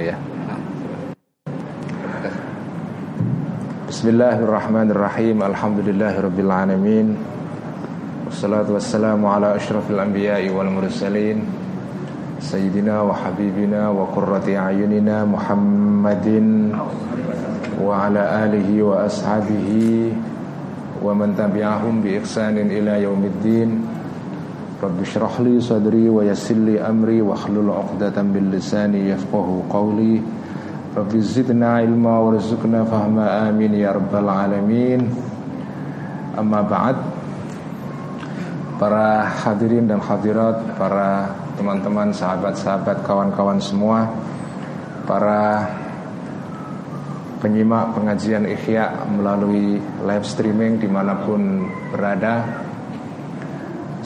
ya. Bismillahirrahmanirrahim. Alhamdulillahirabbil alamin. Wassalatu wassalamu ala asyrafil anbiya'i wal mursalin. Sayyidina wa habibina wa qurrati ayunina Muhammadin wa ala alihi wa ashabihi wa man tabi'ahum bi ihsanin ila yaumiddin. Rabbi syrah li sadri wa yassir li amri wa hlul 'uqdatam bil lisani yafqahu qawli. Rabbi zidna ilma warzuqna fahma amin ya rabbal alamin Amma ba'd Para hadirin dan hadirat Para teman-teman, sahabat-sahabat, kawan-kawan semua Para penyimak pengajian Ihya melalui live streaming di mana pun berada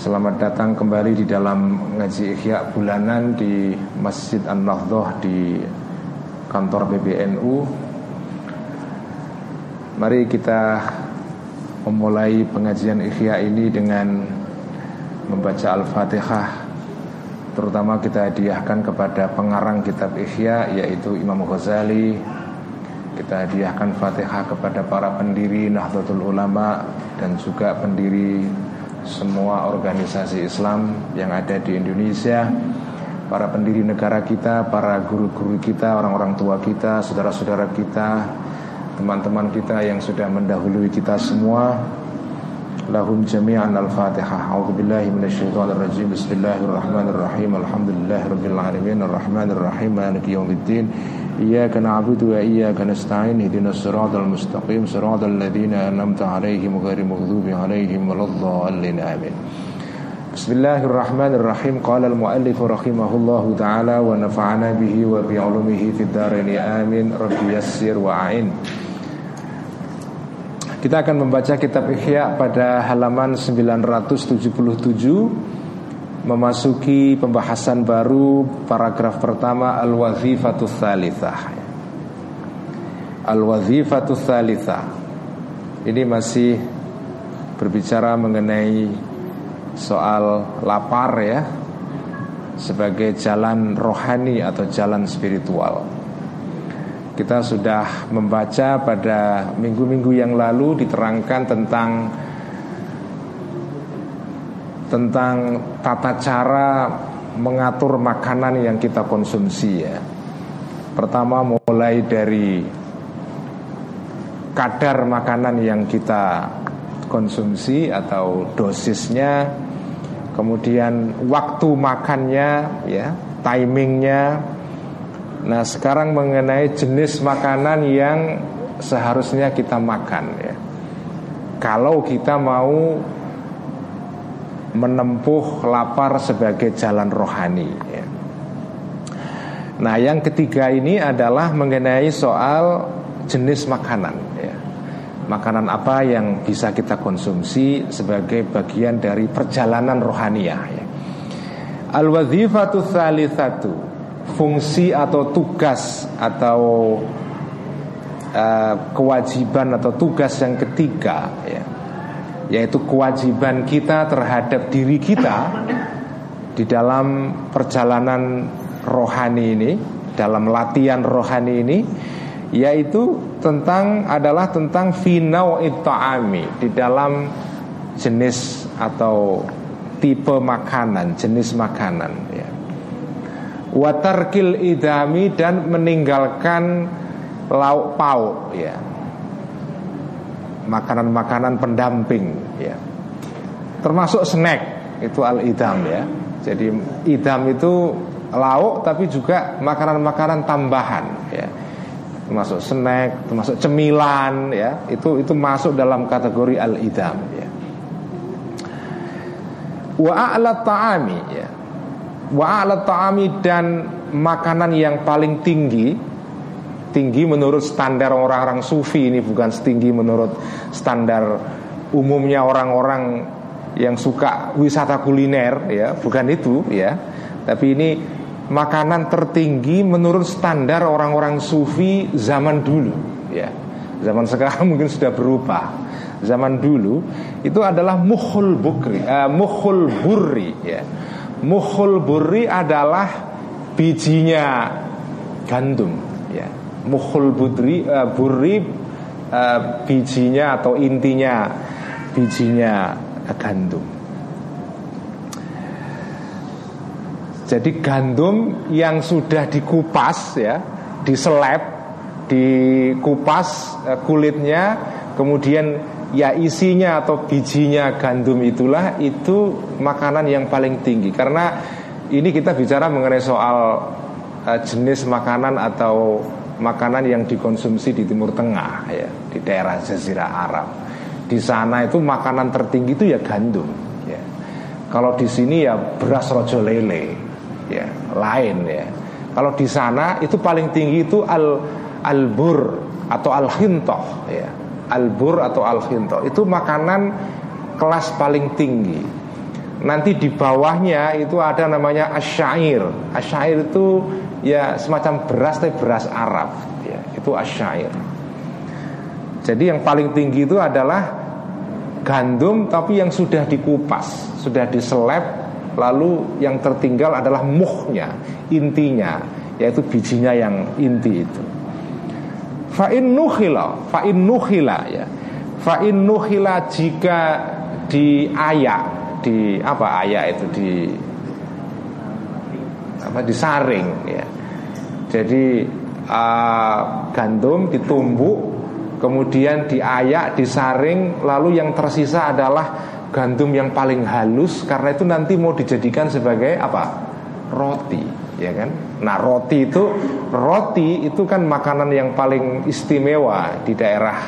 Selamat datang kembali di dalam ngaji Ihya bulanan di Masjid An-Nahdhah di kantor PBNU Mari kita memulai pengajian Ikhya ini dengan membaca Al-Fatihah. Terutama kita hadiahkan kepada pengarang kitab Ikhya yaitu Imam Ghazali. Kita hadiahkan Fatihah kepada para pendiri Nahdlatul Ulama Dan juga pendiri semua organisasi Islam yang ada di Indonesia para pendiri negara kita, para guru-guru kita, orang-orang tua kita, saudara-saudara kita, teman-teman kita yang sudah mendahului kita semua. Lahum jami'an al-Fatihah. A'udzubillahi minasyaitonir rajim. Bismillahirrahmanirrahim. Alhamdulillahirabbil alamin. Arrahmanir rahim. Maliki yaumiddin. Iyyaka na'budu wa iyyaka nasta'in. Ihdinas siratal mustaqim. Siratal ladzina an'amta 'alaihim ghairil maghdubi 'alaihim waladdallin. Amin. Bismillahirrahmanirrahim Qala al-muallif rahimahullahu ta'ala Wa nafa'ana bihi wa bi'ulumihi Fid darini amin Rabbi yassir wa a'in Kita akan membaca kitab Ihya pada halaman 977 Memasuki pembahasan baru Paragraf pertama Al-Wazifatul Thalithah Al-Wazifatul Thalithah Ini masih berbicara mengenai soal lapar ya sebagai jalan rohani atau jalan spiritual. Kita sudah membaca pada minggu-minggu yang lalu diterangkan tentang tentang tata cara mengatur makanan yang kita konsumsi ya. Pertama mulai dari kadar makanan yang kita konsumsi atau dosisnya kemudian waktu makannya ya timingnya nah sekarang mengenai jenis makanan yang seharusnya kita makan ya kalau kita mau menempuh lapar sebagai jalan rohani. Nah yang ketiga ini adalah mengenai soal jenis makanan ya makanan apa yang bisa kita konsumsi sebagai bagian dari perjalanan rohaniah ya. Al-wazifatu satu fungsi atau tugas atau uh, kewajiban atau tugas yang ketiga ya yaitu kewajiban kita terhadap diri kita di dalam perjalanan rohani ini dalam latihan rohani ini yaitu tentang adalah tentang finau ami di dalam jenis atau tipe makanan, jenis makanan ya. Watarkil idami dan meninggalkan lauk pauk ya. Makanan-makanan pendamping ya. Termasuk snack itu al idam ya. Jadi idam itu lauk tapi juga makanan-makanan tambahan ya termasuk snack, termasuk cemilan ya, itu itu masuk dalam kategori al-idam ya. Wa a'la ta'ami ya. Wa a'la ta'ami dan makanan yang paling tinggi tinggi menurut standar orang-orang sufi ini bukan setinggi menurut standar umumnya orang-orang yang suka wisata kuliner ya, bukan itu ya. Tapi ini makanan tertinggi menurut standar orang-orang sufi zaman dulu ya. Zaman sekarang mungkin sudah berubah. Zaman dulu itu adalah mukhul bukri uh, mukhul burri ya. Mukhul burri adalah bijinya gandum mukhul budri uh, burri uh, bijinya atau intinya bijinya gandum. Jadi gandum yang sudah dikupas ya diseleb dikupas uh, kulitnya kemudian ya isinya atau bijinya gandum itulah itu makanan yang paling tinggi. Karena ini kita bicara mengenai soal uh, jenis makanan atau makanan yang dikonsumsi di Timur Tengah ya di daerah Jazirah Arab. Di sana itu makanan tertinggi itu ya gandum. Ya. Kalau di sini ya beras rojo lele, ya lain ya. Kalau di sana itu paling tinggi itu al albur atau al hintoh ya. Albur atau al hintoh itu makanan kelas paling tinggi. Nanti di bawahnya itu ada namanya asyair. Asyair itu ya semacam beras tapi beras Arab. Ya, itu asyair. Jadi yang paling tinggi itu adalah gandum tapi yang sudah dikupas sudah diseleb lalu yang tertinggal adalah muhnya intinya yaitu bijinya yang inti itu. Fa'in nuhila fa'in nuhila ya. Fa'in nuhila jika diayak di apa ayak itu di apa disaring ya jadi uh, gandum ditumbuk, kemudian diayak, disaring, lalu yang tersisa adalah gandum yang paling halus karena itu nanti mau dijadikan sebagai apa? Roti, ya kan? Nah, roti itu roti itu kan makanan yang paling istimewa di daerah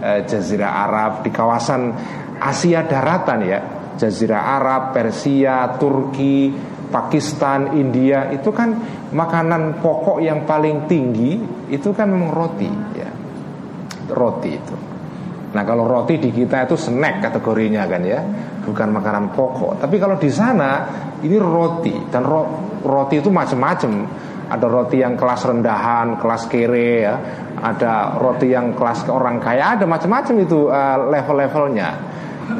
uh, Jazirah Arab di kawasan Asia daratan ya. Jazirah Arab, Persia, Turki, Pakistan, India itu kan makanan pokok yang paling tinggi itu kan memang roti ya. Roti itu. Nah, kalau roti di kita itu snack kategorinya kan ya, bukan makanan pokok. Tapi kalau di sana ini roti dan ro roti itu macam-macam. Ada roti yang kelas rendahan, kelas kere ya. Ada roti yang kelas ke orang kaya, ada macam-macam itu uh, level-levelnya.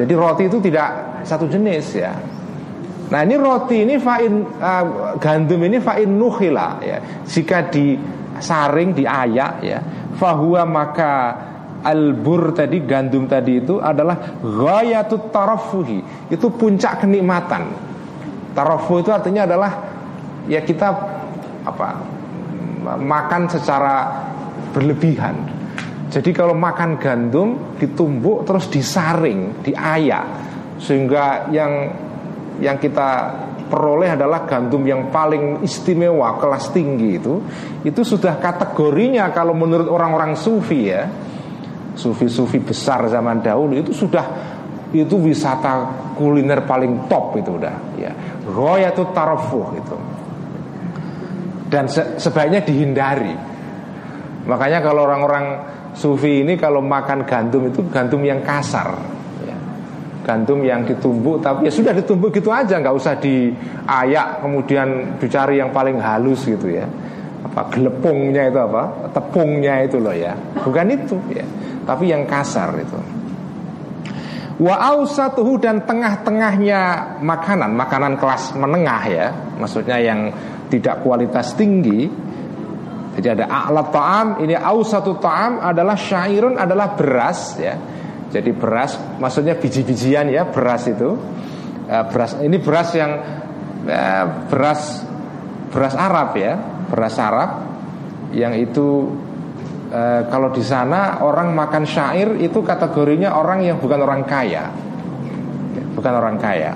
Jadi roti itu tidak satu jenis ya. Nah ini roti ini fa'in uh, gandum ini fa'in nuhila ya. Jika disaring diayak ya, fahuwa maka albur tadi gandum tadi itu adalah ghayatut tarafuhi. Itu puncak kenikmatan. Tarafuh itu artinya adalah ya kita apa? makan secara berlebihan. Jadi kalau makan gandum ditumbuk terus disaring, diayak sehingga yang yang kita peroleh adalah gandum yang paling istimewa kelas tinggi itu itu sudah kategorinya kalau menurut orang-orang sufi ya. Sufi-sufi besar zaman dahulu itu sudah itu wisata kuliner paling top itu udah ya. Royatu tarafuh itu. Dan se sebaiknya dihindari. Makanya kalau orang-orang sufi ini kalau makan gandum itu gandum yang kasar gandum yang ditumbuk tapi ya sudah ditumbuk gitu aja nggak usah diayak kemudian dicari yang paling halus gitu ya. Apa gelepungnya itu apa? Tepungnya itu loh ya. Bukan itu ya tapi yang kasar itu. Wa ausatuhu dan tengah-tengahnya makanan makanan kelas menengah ya. Maksudnya yang tidak kualitas tinggi. Jadi ada alat ta'am ini ausatu ta'am adalah syairun adalah beras ya jadi beras, maksudnya biji-bijian ya beras itu. Uh, beras ini beras yang uh, beras beras Arab ya, beras Arab yang itu uh, kalau di sana orang makan syair itu kategorinya orang yang bukan orang kaya, bukan orang kaya.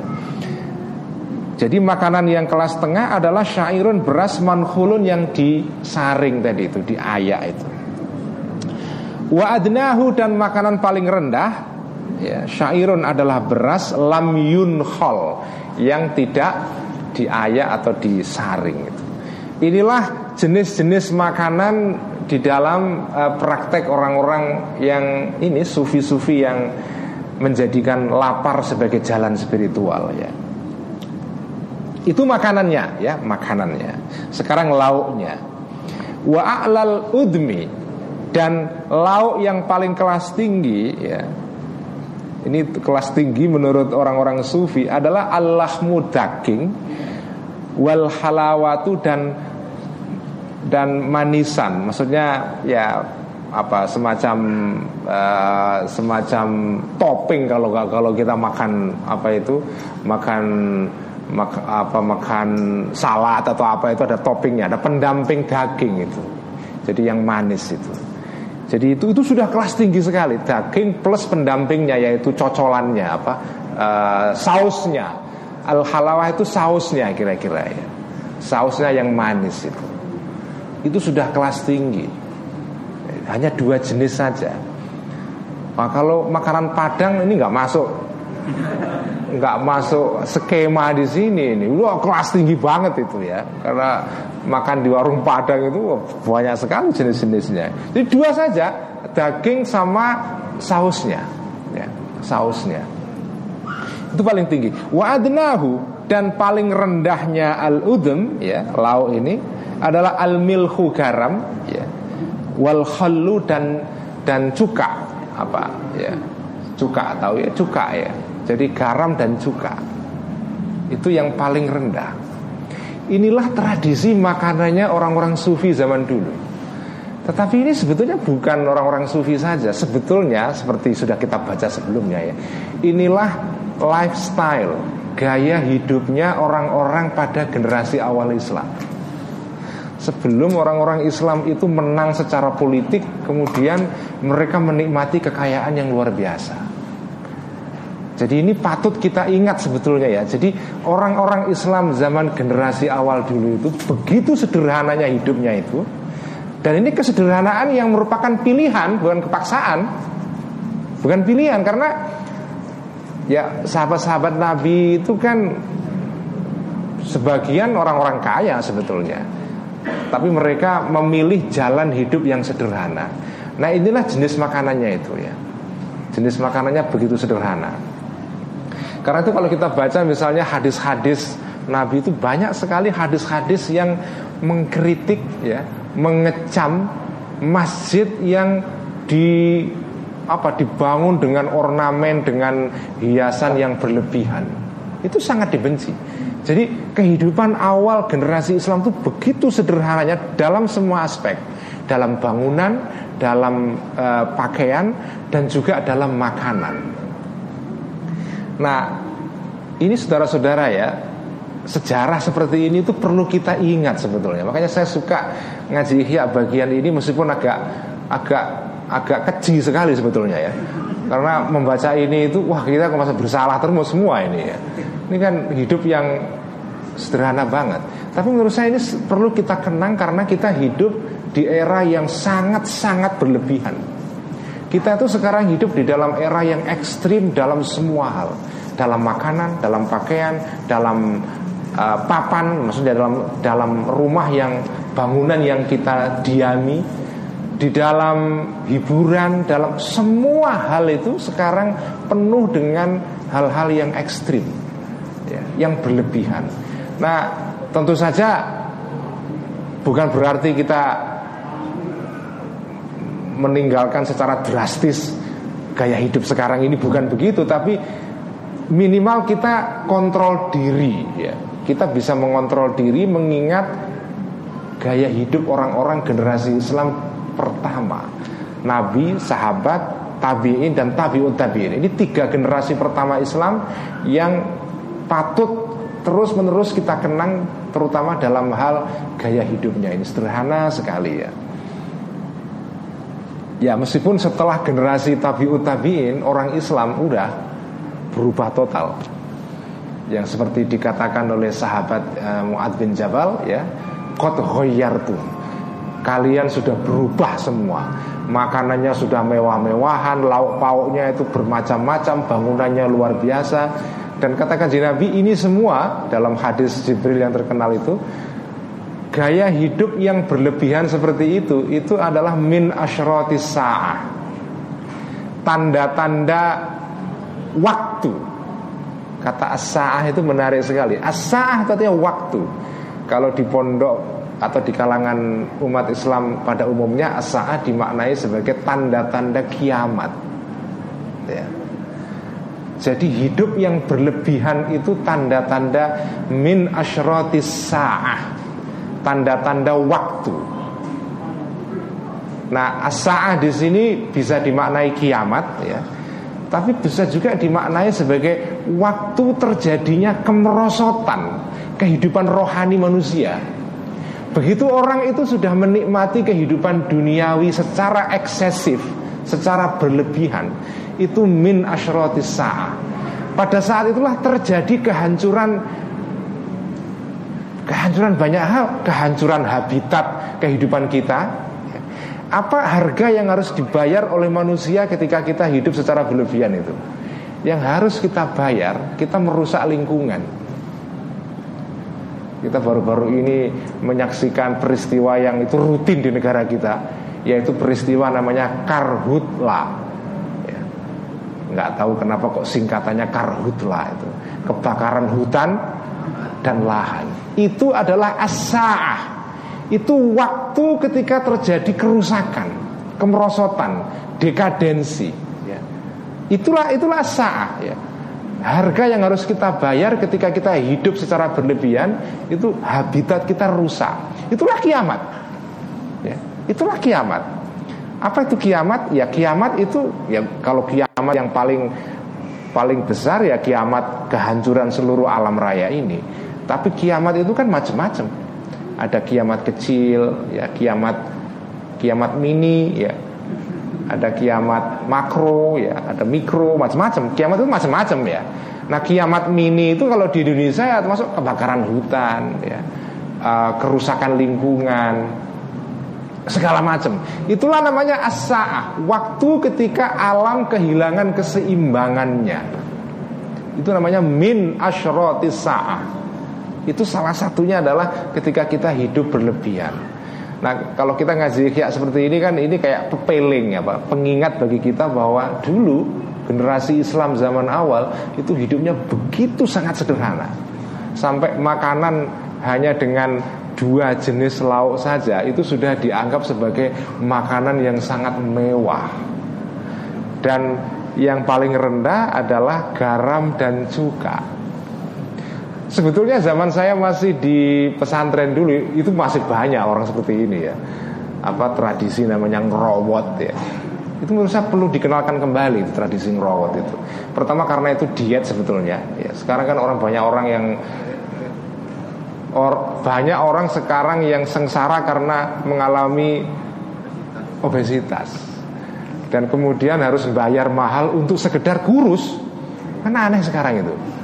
Jadi makanan yang kelas tengah adalah syairun beras manhulun yang disaring tadi itu, diayak itu. Wa adnahu dan makanan paling rendah ya, Syairun adalah beras lam yunkhol Yang tidak diayak atau disaring itu. Inilah jenis-jenis makanan di dalam uh, praktek orang-orang yang ini sufi-sufi yang menjadikan lapar sebagai jalan spiritual ya. Itu makanannya ya, makanannya. Sekarang lauknya. Wa a'lal udmi dan lauk yang paling kelas tinggi ya ini kelas tinggi menurut orang-orang sufi adalah Allah daging wal halawatu dan dan manisan. Maksudnya ya apa semacam uh, semacam topping kalau kalau kita makan apa itu makan mak, apa makan salad atau apa itu ada toppingnya ada pendamping daging itu. Jadi yang manis itu jadi itu itu sudah kelas tinggi sekali. Daging plus pendampingnya yaitu cocolannya apa uh, sausnya. Al halawah itu sausnya kira-kira ya. Sausnya yang manis itu. Itu sudah kelas tinggi. Hanya dua jenis saja. Nah, kalau makanan padang ini nggak masuk nggak masuk skema di sini ini. Lu kelas tinggi banget itu ya. Karena makan di warung padang itu banyak sekali jenis-jenisnya. Jadi dua saja daging sama sausnya ya sausnya. Itu paling tinggi. Wa dan paling rendahnya al udem ya lauk ini adalah al milhu garam ya. Wal khallu dan dan cuka. Apa ya cuka tahu ya cuka ya jadi garam dan cuka. Itu yang paling rendah. Inilah tradisi makanannya orang-orang sufi zaman dulu. Tetapi ini sebetulnya bukan orang-orang sufi saja. Sebetulnya seperti sudah kita baca sebelumnya ya Inilah lifestyle Gaya hidupnya orang-orang pada generasi awal Islam. Sebelum orang-orang Islam itu menang secara politik Kemudian mereka menikmati kekayaan yang luar biasa jadi ini patut kita ingat sebetulnya ya. Jadi orang-orang Islam zaman generasi awal dulu itu begitu sederhananya hidupnya itu. Dan ini kesederhanaan yang merupakan pilihan bukan kepaksaan. Bukan pilihan karena ya sahabat-sahabat Nabi itu kan sebagian orang-orang kaya sebetulnya. Tapi mereka memilih jalan hidup yang sederhana. Nah inilah jenis makanannya itu ya. Jenis makanannya begitu sederhana. Karena itu kalau kita baca misalnya hadis-hadis Nabi itu banyak sekali hadis-hadis yang mengkritik ya, mengecam masjid yang di apa dibangun dengan ornamen dengan hiasan yang berlebihan. Itu sangat dibenci. Jadi kehidupan awal generasi Islam itu begitu sederhananya dalam semua aspek, dalam bangunan, dalam uh, pakaian dan juga dalam makanan. Nah, ini saudara-saudara ya, sejarah seperti ini itu perlu kita ingat sebetulnya. Makanya saya suka ngaji ihya bagian ini meskipun agak agak agak kecil sekali sebetulnya ya. Karena membaca ini itu wah kita kok masa bersalah terus semua ini ya. Ini kan hidup yang sederhana banget. Tapi menurut saya ini perlu kita kenang karena kita hidup di era yang sangat-sangat berlebihan. Kita itu sekarang hidup di dalam era yang ekstrim dalam semua hal. Dalam makanan, dalam pakaian, dalam uh, papan Maksudnya dalam, dalam rumah yang bangunan yang kita diami Di dalam hiburan, dalam semua hal itu sekarang penuh dengan hal-hal yang ekstrim ya, Yang berlebihan. Nah tentu saja bukan berarti kita meninggalkan secara drastis gaya hidup sekarang ini bukan begitu tapi minimal kita kontrol diri ya. Kita bisa mengontrol diri mengingat gaya hidup orang-orang generasi Islam pertama. Nabi sahabat tabiin dan tabiut tabiin. Ini tiga generasi pertama Islam yang patut terus menerus kita kenang terutama dalam hal gaya hidupnya. Ini sederhana sekali ya Ya meskipun setelah generasi tabiut tabiin orang Islam udah berubah total. Yang seperti dikatakan oleh sahabat uh, Muad bin Jabal ya, kot hoyartu. Kalian sudah berubah semua. Makanannya sudah mewah-mewahan, lauk pauknya itu bermacam-macam, bangunannya luar biasa. Dan katakan Nabi ini semua dalam hadis Jibril yang terkenal itu Gaya hidup yang berlebihan seperti itu Itu adalah min asyrotis sa'ah. Tanda-tanda waktu. Kata as-sa'ah itu menarik sekali. As-sa'ah artinya waktu. Kalau di pondok atau di kalangan umat Islam pada umumnya as-sa'ah dimaknai sebagai tanda-tanda kiamat. Ya. Jadi hidup yang berlebihan itu tanda-tanda min asyrotis sa'ah tanda-tanda waktu. Nah, as-sa'ah di sini bisa dimaknai kiamat ya. Tapi bisa juga dimaknai sebagai waktu terjadinya kemerosotan kehidupan rohani manusia. Begitu orang itu sudah menikmati kehidupan duniawi secara eksesif, secara berlebihan, itu min asyratis sa'ah. Pada saat itulah terjadi kehancuran kehancuran banyak hal, kehancuran habitat kehidupan kita. Apa harga yang harus dibayar oleh manusia ketika kita hidup secara berlebihan itu? Yang harus kita bayar, kita merusak lingkungan. Kita baru-baru ini menyaksikan peristiwa yang itu rutin di negara kita, yaitu peristiwa namanya karhutla. Ya. Nggak tahu kenapa kok singkatannya karhutla itu, kebakaran hutan dan lahan itu adalah as-sa'ah. Itu waktu ketika terjadi kerusakan, kemerosotan, dekadensi. Ya. Itulah itulah sa'ah. Ya. Harga yang harus kita bayar ketika kita hidup secara berlebihan itu habitat kita rusak. Itulah kiamat. Ya. Itulah kiamat. Apa itu kiamat? Ya kiamat itu ya kalau kiamat yang paling paling besar ya kiamat kehancuran seluruh alam raya ini. Tapi kiamat itu kan macam-macam. Ada kiamat kecil, ya kiamat kiamat mini, ya ada kiamat makro, ya ada mikro, macam-macam. Kiamat itu macam-macam ya. Nah kiamat mini itu kalau di Indonesia ya termasuk kebakaran hutan, ya uh, kerusakan lingkungan, segala macam. Itulah namanya as waktu ketika alam kehilangan keseimbangannya. Itu namanya min asyratis sa'ah. Itu salah satunya adalah ketika kita hidup berlebihan. Nah, kalau kita ngaji kayak seperti ini kan ini kayak pepeling ya Pak, pengingat bagi kita bahwa dulu generasi Islam zaman awal itu hidupnya begitu sangat sederhana. Sampai makanan hanya dengan dua jenis lauk saja itu sudah dianggap sebagai makanan yang sangat mewah. Dan yang paling rendah adalah garam dan cuka. Sebetulnya zaman saya masih di pesantren dulu itu masih banyak orang seperti ini ya. Apa tradisi namanya ngerowot ya. Itu menurut saya perlu dikenalkan kembali tradisi ngerowot itu. Pertama karena itu diet sebetulnya. Ya, sekarang kan orang banyak orang yang or, banyak orang sekarang yang sengsara karena mengalami obesitas dan kemudian harus bayar mahal untuk sekedar kurus. Kan aneh sekarang itu.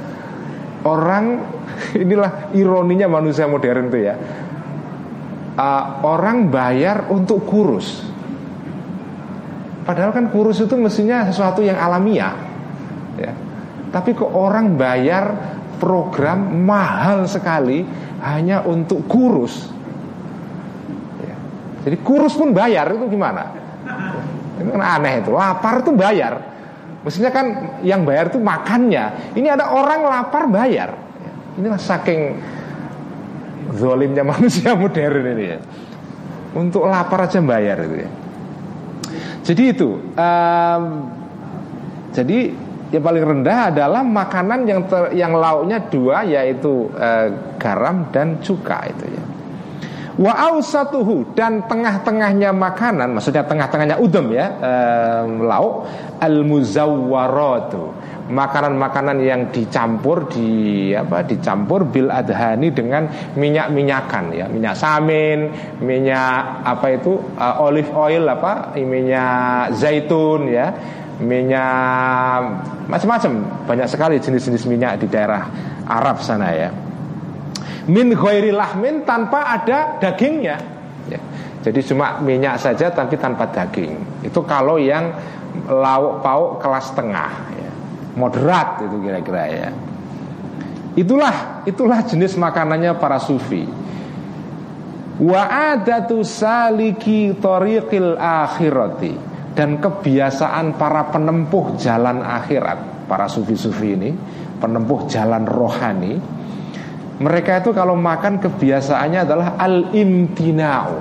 Orang inilah ironinya manusia modern itu ya. Uh, orang bayar untuk kurus. Padahal kan kurus itu mestinya sesuatu yang alamiah. Ya. Tapi kok orang bayar program mahal sekali hanya untuk kurus. Ya. Jadi kurus pun bayar itu gimana? Ini kan aneh itu. Lapar itu bayar. Mestinya kan yang bayar itu makannya. Ini ada orang lapar bayar. Inilah saking zolimnya manusia modern ini ya. Untuk lapar aja bayar itu ya. Jadi itu. Um, jadi yang paling rendah adalah makanan yang ter, yang lauknya dua yaitu uh, garam dan cuka itu ya. Wa ausatuhu dan tengah-tengahnya makanan, maksudnya tengah-tengahnya udem ya, um, lauk al muzawwaratu. Makanan-makanan yang dicampur di apa dicampur bil adhani dengan minyak-minyakan ya, minyak samin, minyak apa itu uh, olive oil apa, minyak zaitun ya, minyak macam-macam, banyak sekali jenis-jenis minyak di daerah Arab sana ya min ghairi lahmin tanpa ada dagingnya. Ya. Jadi cuma minyak saja tapi tanpa daging. Itu kalau yang lauk pauk kelas tengah, ya. moderat itu kira-kira ya. Itulah itulah jenis makanannya para sufi. Wa adatu saliki tariqil akhirati dan kebiasaan para penempuh jalan akhirat, para sufi-sufi ini, penempuh jalan rohani mereka itu kalau makan kebiasaannya adalah al-imtina'u.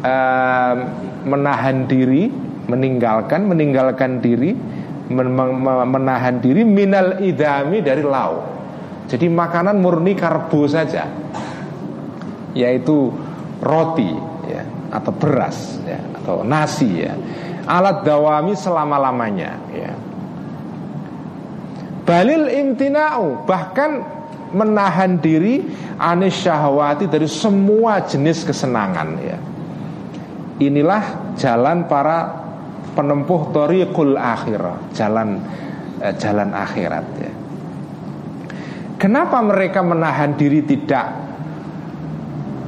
Uh, Menahan diri Meninggalkan Meninggalkan diri men Menahan diri Minal idami dari lauk. Jadi makanan murni karbo saja. Yaitu roti ya atau beras ya atau nasi ya. Alat dawami selama lamanya ya. Balil imtina'u bahkan menahan diri anis syahwati dari semua jenis kesenangan ya. Inilah jalan para penempuh tariqul akhirah jalan eh, jalan akhirat ya. Kenapa mereka menahan diri tidak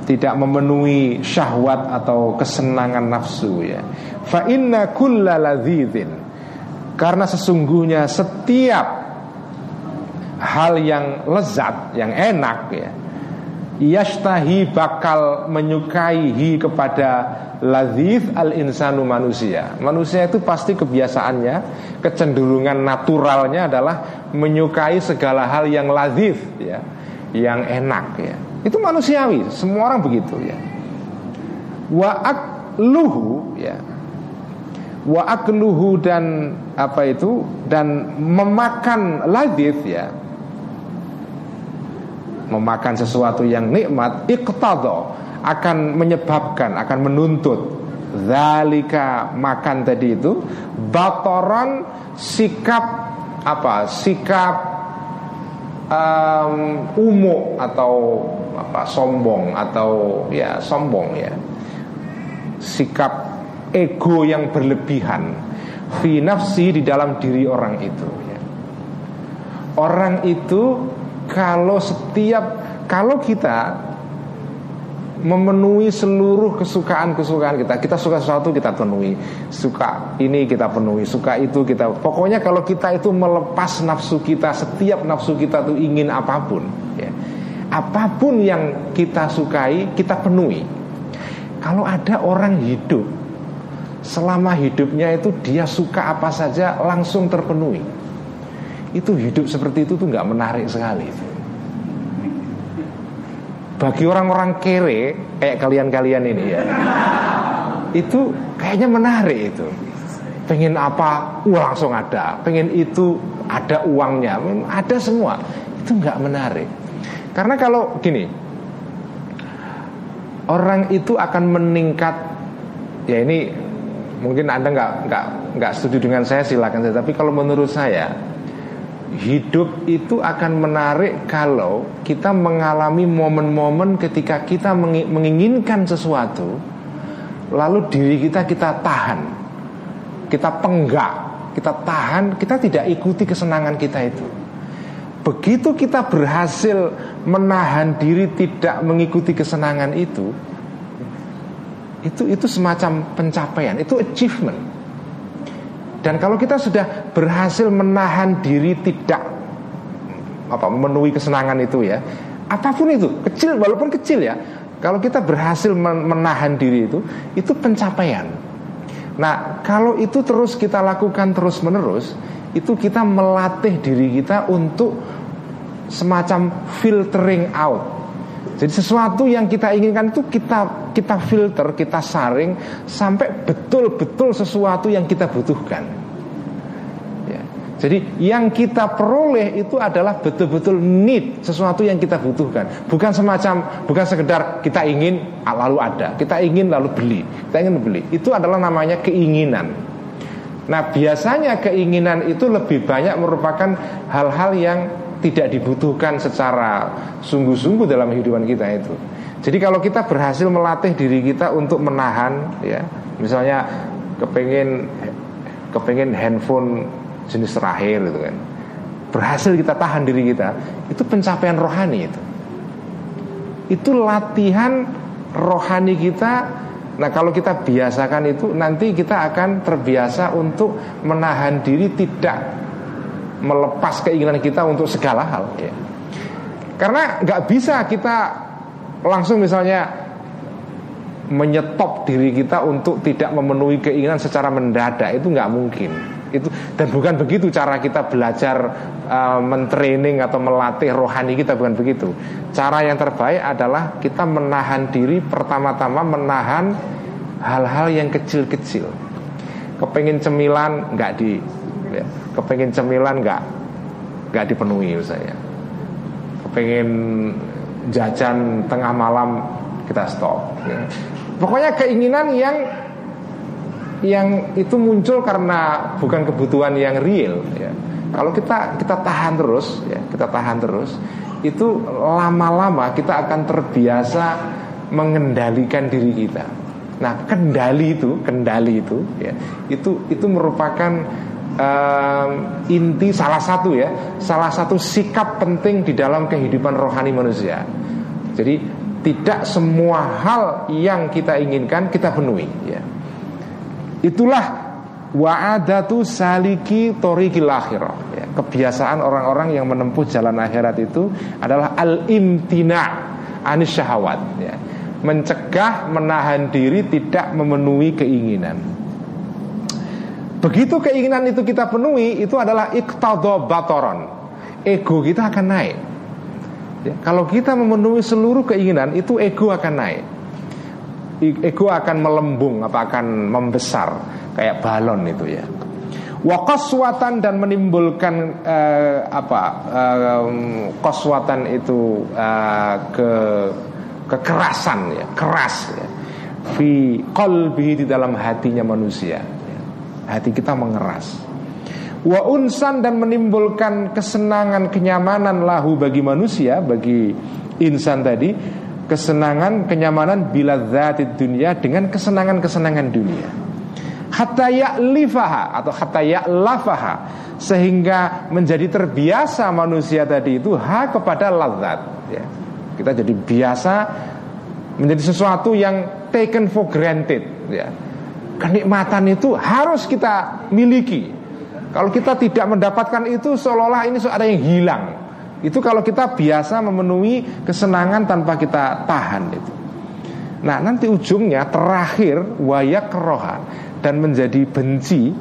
tidak memenuhi syahwat atau kesenangan nafsu ya. Fa inna karena sesungguhnya setiap hal yang lezat, yang enak ya. Yastahi bakal menyukaihi kepada ladhif al insanu manusia. Manusia itu pasti kebiasaannya, kecenderungan naturalnya adalah menyukai segala hal yang ladhif ya, yang enak ya. Itu manusiawi, semua orang begitu ya. Wa akluhu ya. Wa akluhu dan apa itu dan memakan ladif ya. Memakan sesuatu yang nikmat iqtada akan menyebabkan akan menuntut. Zalika makan tadi itu batoran sikap apa? Sikap um, umum atau apa? Sombong atau ya sombong ya. Sikap ego yang berlebihan fi nafsi di dalam diri orang itu ya. orang itu kalau setiap kalau kita memenuhi seluruh kesukaan-kesukaan kita. Kita suka sesuatu kita penuhi, suka ini kita penuhi, suka itu kita. Pokoknya kalau kita itu melepas nafsu kita, setiap nafsu kita itu ingin apa pun, ya apa pun yang kita sukai kita penuhi. Kalau ada orang hidup selama hidupnya itu dia suka apa saja langsung terpenuhi. Itu hidup seperti itu tuh nggak menarik sekali. Bagi orang-orang kere kayak kalian-kalian ini ya, itu kayaknya menarik itu. Pengen apa, uh, langsung ada. Pengen itu ada uangnya, ada semua. Itu nggak menarik. Karena kalau gini, orang itu akan meningkat. Ya ini mungkin anda nggak nggak nggak setuju dengan saya silakan saya. Tapi kalau menurut saya hidup itu akan menarik kalau kita mengalami momen-momen ketika kita menginginkan sesuatu, lalu diri kita kita tahan, kita penggak, kita tahan, kita tidak ikuti kesenangan kita itu. Begitu kita berhasil menahan diri tidak mengikuti kesenangan itu, itu itu semacam pencapaian, itu achievement. Dan kalau kita sudah berhasil menahan diri tidak apa memenuhi kesenangan itu ya, apa pun itu, kecil walaupun kecil ya, kalau kita berhasil menahan diri itu, itu pencapaian. Nah, kalau itu terus kita lakukan terus menerus, itu kita melatih diri kita untuk semacam filtering out. Jadi sesuatu yang kita inginkan itu kita kita filter, kita saring sampai betul-betul sesuatu yang kita butuhkan. Ya. Jadi yang kita peroleh itu adalah betul-betul need sesuatu yang kita butuhkan, bukan semacam bukan sekedar kita ingin ah, lalu ada, kita ingin lalu beli, kita ingin beli. Itu adalah namanya keinginan. Nah biasanya keinginan itu lebih banyak merupakan hal-hal yang tidak dibutuhkan secara sungguh-sungguh dalam kehidupan kita itu. Jadi kalau kita berhasil melatih diri kita untuk menahan, ya, misalnya kepengen kepengen handphone jenis terakhir gitu kan, berhasil kita tahan diri kita, itu pencapaian rohani itu. Itu latihan rohani kita Nah kalau kita biasakan itu nanti kita akan terbiasa untuk menahan diri tidak melepas keinginan kita untuk segala hal. Ya. Karena nggak bisa kita langsung misalnya menyetop diri kita untuk tidak memenuhi keinginan secara mendadak. Itu nggak mungkin. Itu dan bukan begitu cara kita belajar uh, mentraining atau melatih rohani kita bukan begitu. Cara yang terbaik adalah kita menahan diri pertama-tama menahan hal-hal yang kecil-kecil. Kepengen cemilan nggak di ya, kepengen cemilan nggak nggak dipenuhi saya kepengen jajan tengah malam kita stop. Ya. Pokoknya keinginan yang yang itu muncul karena bukan kebutuhan yang real. Ya. Kalau kita kita tahan terus, ya, kita tahan terus, itu lama-lama kita akan terbiasa mengendalikan diri kita. Nah, kendali itu, kendali itu, ya, itu itu merupakan um, inti salah satu ya, salah satu sikap penting di dalam kehidupan rohani manusia. Jadi tidak semua hal yang kita inginkan kita penuhi. Ya. Itulah wa'adatu saliki torikil akhirah. Ya, kebiasaan orang-orang yang menempuh jalan akhirat itu adalah al-imtina anis syahwat. Ya. Mencegah, menahan diri, tidak memenuhi keinginan. Begitu keinginan itu kita penuhi, itu adalah iktado batoron. Ego kita akan naik. Ya, kalau kita memenuhi seluruh keinginan, itu ego akan naik. Ego akan melembung, apa akan membesar, kayak balon itu ya. Wakoswatan dan menimbulkan uh, apa uh, koswatan itu uh, ke kekerasan ya, keras ya. Fi qalbi di dalam hatinya manusia. Hati kita mengeras. Wa unsan dan menimbulkan kesenangan, kenyamanan lahu bagi manusia, bagi insan tadi, kesenangan, kenyamanan bila zatid dunia dengan kesenangan-kesenangan dunia. Hatta ya'lifaha atau hatta ya'lafaha sehingga menjadi terbiasa manusia tadi itu ha kepada lazat ya kita jadi biasa menjadi sesuatu yang taken for granted ya. Kenikmatan itu harus kita miliki. Kalau kita tidak mendapatkan itu seolah-olah ini ada yang hilang. Itu kalau kita biasa memenuhi kesenangan tanpa kita tahan itu. Nah nanti ujungnya terakhir wayak kerohan dan menjadi benci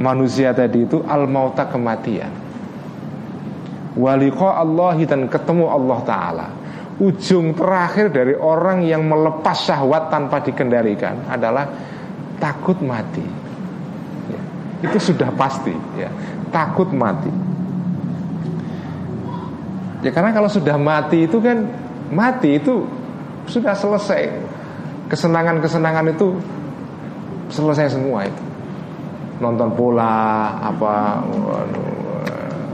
manusia tadi itu al mauta kematian Waliko Allah dan ketemu Allah Ta'ala Ujung terakhir dari orang yang melepas syahwat tanpa dikendalikan adalah takut mati. Ya, Itu sudah pasti ya, Takut mati. Ya karena kalau sudah mati itu kan Mati itu sudah selesai. Kesenangan-kesenangan itu Selesai semua itu. Nonton bola Apa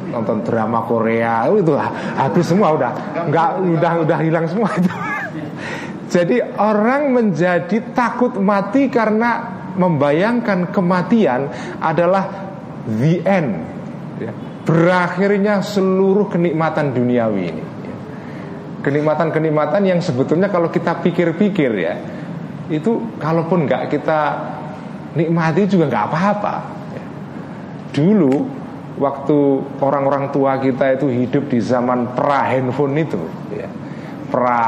nonton drama Korea itu habis semua udah nggak udah udah hilang semua itu. Jadi orang menjadi takut mati karena membayangkan kematian adalah the end. Ya. berakhirnya seluruh kenikmatan duniawi ini. Kenikmatan-kenikmatan yang sebetulnya kalau kita pikir-pikir ya itu kalaupun nggak kita nikmati juga nggak apa-apa. Dulu waktu orang-orang tua kita itu hidup di zaman pra handphone itu ya. pra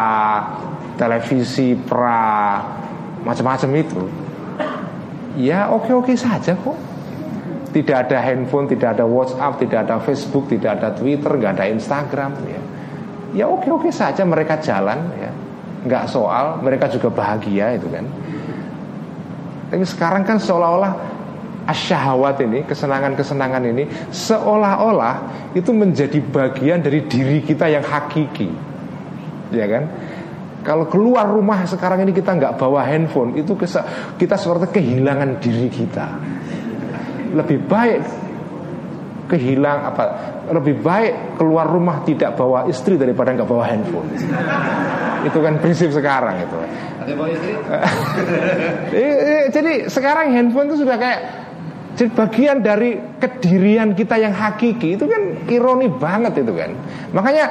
televisi pra macam-macam itu ya oke-oke saja kok tidak ada handphone, tidak ada WhatsApp, tidak ada Facebook, tidak ada Twitter, nggak ada Instagram ya. Ya oke-oke saja mereka jalan ya. Nggak soal, mereka juga bahagia itu kan. Tapi sekarang kan seolah-olah asyahwat ini, kesenangan-kesenangan ini seolah-olah itu menjadi bagian dari diri kita yang hakiki. Ya kan? Kalau keluar rumah sekarang ini kita nggak bawa handphone, itu kita seperti kehilangan diri kita. Lebih baik kehilang apa? Lebih baik keluar rumah tidak bawa istri daripada nggak bawa handphone. itu kan prinsip sekarang itu. Jadi sekarang handphone itu sudah kayak jadi bagian dari kedirian kita yang hakiki itu kan ironi banget itu kan. Makanya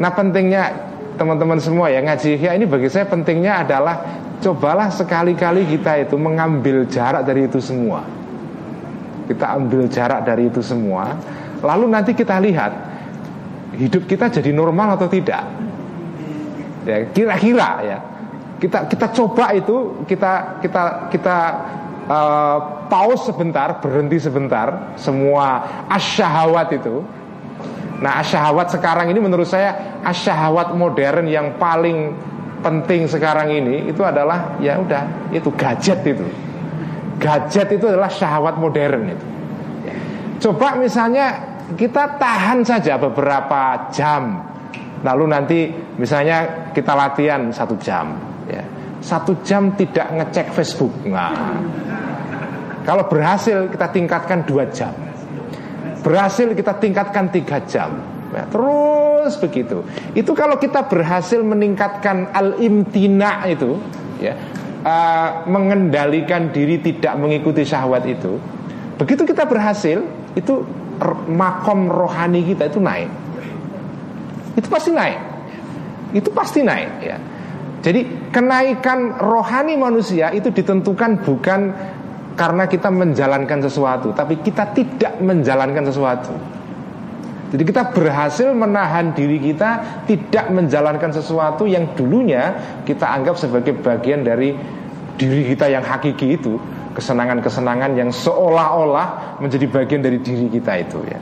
nah pentingnya teman-teman semua ya ngaji ya ini bagi saya pentingnya adalah cobalah sekali-kali kita itu mengambil jarak dari itu semua. Kita ambil jarak dari itu semua, lalu nanti kita lihat hidup kita jadi normal atau tidak. Ya, kira-kira ya. Kita kita coba itu, kita kita kita uh, pause sebentar, berhenti sebentar, semua asyahawat itu. Nah, asyahawat sekarang ini menurut saya asyahawat modern yang paling penting sekarang ini itu adalah ya udah itu gadget itu. Gadget itu adalah syahwat modern itu. Coba misalnya kita tahan saja beberapa jam lalu nanti misalnya kita latihan satu jam ya satu jam tidak ngecek Facebook. Nah. Kalau berhasil kita tingkatkan dua jam. Berhasil kita tingkatkan tiga jam. Ya, terus begitu. Itu kalau kita berhasil meningkatkan al imtina itu ya uh, mengendalikan diri tidak mengikuti syahwat itu begitu kita berhasil itu makom rohani kita itu naik. Itu pasti naik. Itu pasti naik ya jadi kenaikan rohani manusia itu ditentukan bukan karena kita menjalankan sesuatu, tapi kita tidak menjalankan sesuatu. Jadi kita berhasil menahan diri kita tidak menjalankan sesuatu yang dulunya kita anggap sebagai bagian dari diri kita yang hakiki itu, kesenangan-kesenangan yang seolah-olah menjadi bagian dari diri kita itu ya.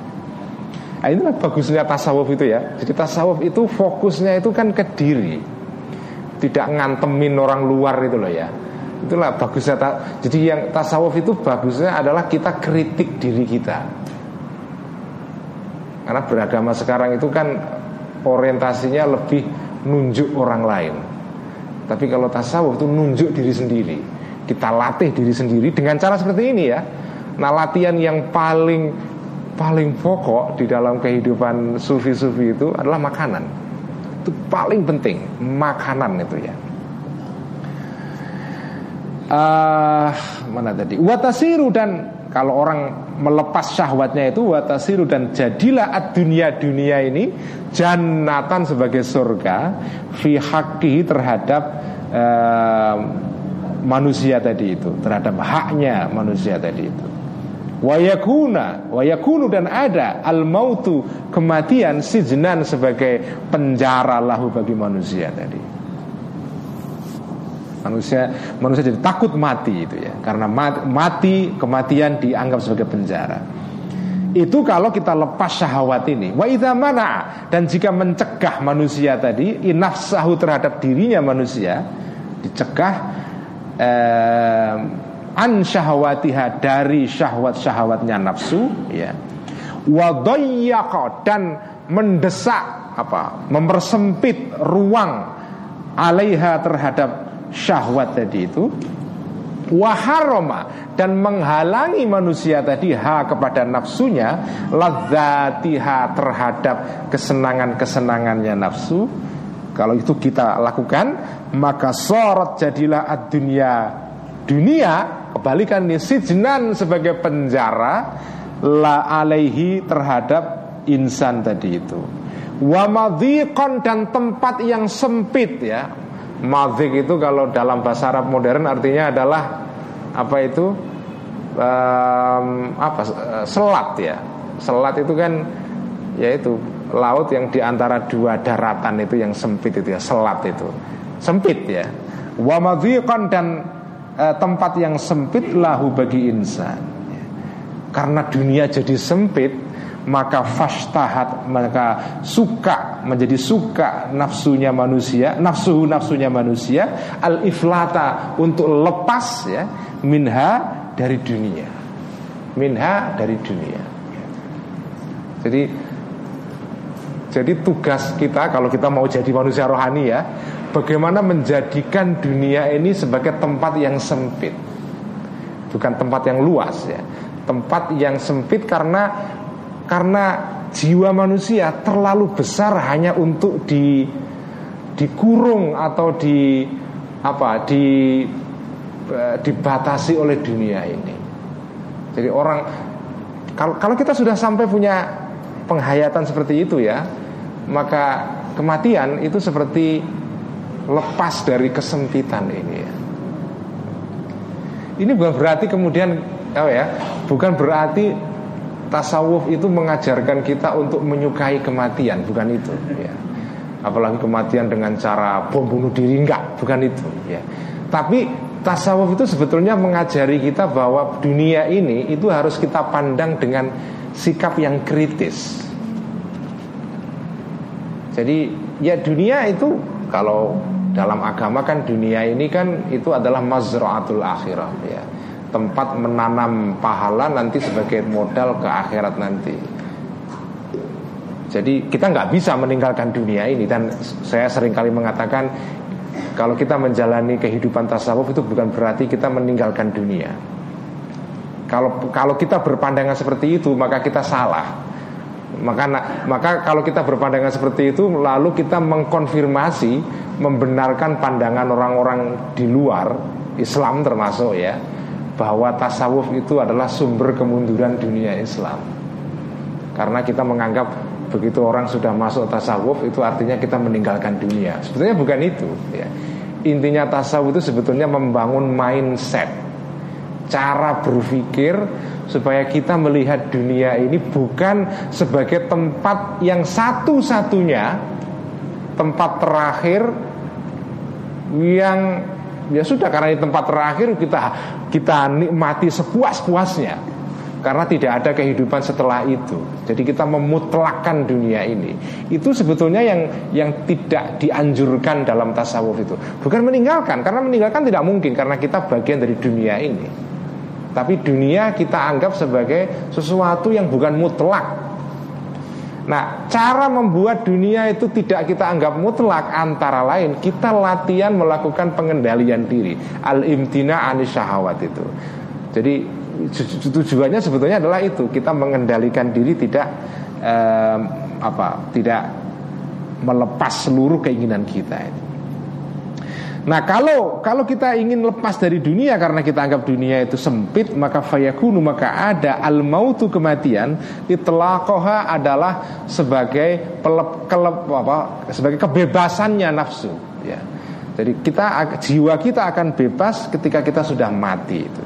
Nah, inilah bagusnya tasawuf itu ya. Jadi tasawuf itu fokusnya itu kan ke diri tidak ngantemin orang luar itu loh ya. Itulah bagusnya ta jadi yang tasawuf itu bagusnya adalah kita kritik diri kita. Karena beragama sekarang itu kan orientasinya lebih nunjuk orang lain. Tapi kalau tasawuf itu nunjuk diri sendiri. Kita latih diri sendiri dengan cara seperti ini ya. Nah latihan yang paling paling pokok di dalam kehidupan sufi-sufi itu adalah makanan itu paling penting makanan itu ya. Uh, mana tadi? Watasiru dan kalau orang melepas syahwatnya itu watasiru dan jadilah ad dunia dunia ini jannatan sebagai surga fi haki terhadap uh, manusia tadi itu terhadap haknya manusia tadi itu wayakuna wayakunu dan ada al mautu kematian sijnan sebagai penjara lahu bagi manusia tadi. Manusia manusia jadi takut mati itu ya. Karena mati kematian dianggap sebagai penjara. Itu kalau kita lepas syahwat ini wa mana dan jika mencegah manusia tadi inafsahu terhadap dirinya manusia dicegah eh, an syahwatiha dari syahwat-syahwatnya nafsu ya. Wadayyaqa dan mendesak apa mempersempit ruang alaiha terhadap syahwat tadi itu. Waharoma dan menghalangi manusia tadi ha kepada nafsunya ladzatiha terhadap kesenangan-kesenangannya nafsu. Kalau itu kita lakukan maka sorot jadilah ad-dunya dunia Kebalikan nih sijnan sebagai penjara la alaihi terhadap insan tadi itu. Wa madhiqan dan tempat yang sempit ya. Madhiq itu kalau dalam bahasa Arab modern artinya adalah apa itu? Um, apa selat ya. Selat itu kan yaitu laut yang di antara dua daratan itu yang sempit itu ya selat itu sempit ya wa dan eh, tempat yang sempit lahu bagi insan. Karena dunia jadi sempit maka fashtahat maka suka menjadi suka nafsunya manusia nafsu nafsunya manusia al iflata untuk lepas ya minha dari dunia. Minha dari dunia. Jadi jadi tugas kita kalau kita mau jadi manusia rohani ya Bagaimana menjadikan dunia ini sebagai tempat yang sempit Bukan tempat yang luas ya Tempat yang sempit karena Karena jiwa manusia terlalu besar hanya untuk di dikurung atau di apa di e, dibatasi oleh dunia ini. Jadi orang kalau kalau kita sudah sampai punya penghayatan seperti itu ya, maka kematian itu seperti lepas dari kesempitan ini ya. Ini bukan berarti kemudian oh ya, bukan berarti tasawuf itu mengajarkan kita untuk menyukai kematian, bukan itu ya. Apalagi kematian dengan cara bom bunuh diri enggak, bukan itu ya. Tapi tasawuf itu sebetulnya mengajari kita bahwa dunia ini itu harus kita pandang dengan sikap yang kritis. Jadi ya dunia itu kalau dalam agama kan dunia ini kan itu adalah mazra'atul akhirah ya. Tempat menanam pahala nanti sebagai modal ke akhirat nanti. Jadi kita nggak bisa meninggalkan dunia ini dan saya sering kali mengatakan kalau kita menjalani kehidupan tasawuf itu bukan berarti kita meninggalkan dunia. Kalau kalau kita berpandangan seperti itu maka kita salah. Maka maka kalau kita berpandangan seperti itu lalu kita mengkonfirmasi membenarkan pandangan orang-orang di luar Islam termasuk ya bahwa tasawuf itu adalah sumber kemunduran dunia Islam. Karena kita menganggap begitu orang sudah masuk tasawuf itu artinya kita meninggalkan dunia. Sebetulnya bukan itu ya. Intinya tasawuf itu sebetulnya membangun mindset cara berpikir supaya kita melihat dunia ini bukan sebagai tempat yang satu-satunya tempat terakhir yang ya sudah karena ini tempat terakhir kita kita nikmati sepuas-puasnya karena tidak ada kehidupan setelah itu. Jadi kita memutlakkan dunia ini. Itu sebetulnya yang yang tidak dianjurkan dalam tasawuf itu. Bukan meninggalkan, karena meninggalkan tidak mungkin karena kita bagian dari dunia ini. Tapi dunia kita anggap sebagai sesuatu yang bukan mutlak. Nah, cara membuat dunia itu tidak kita anggap mutlak antara lain kita latihan melakukan pengendalian diri, al-imtina anis itu. Jadi tujuannya sebetulnya adalah itu, kita mengendalikan diri tidak eh, apa, tidak melepas seluruh keinginan kita itu. Nah kalau kalau kita ingin lepas dari dunia karena kita anggap dunia itu sempit maka fayakunu maka ada al mautu kematian itlaqoha adalah sebagai pelep, kelep, apa, sebagai kebebasannya nafsu ya. Jadi kita jiwa kita akan bebas ketika kita sudah mati itu.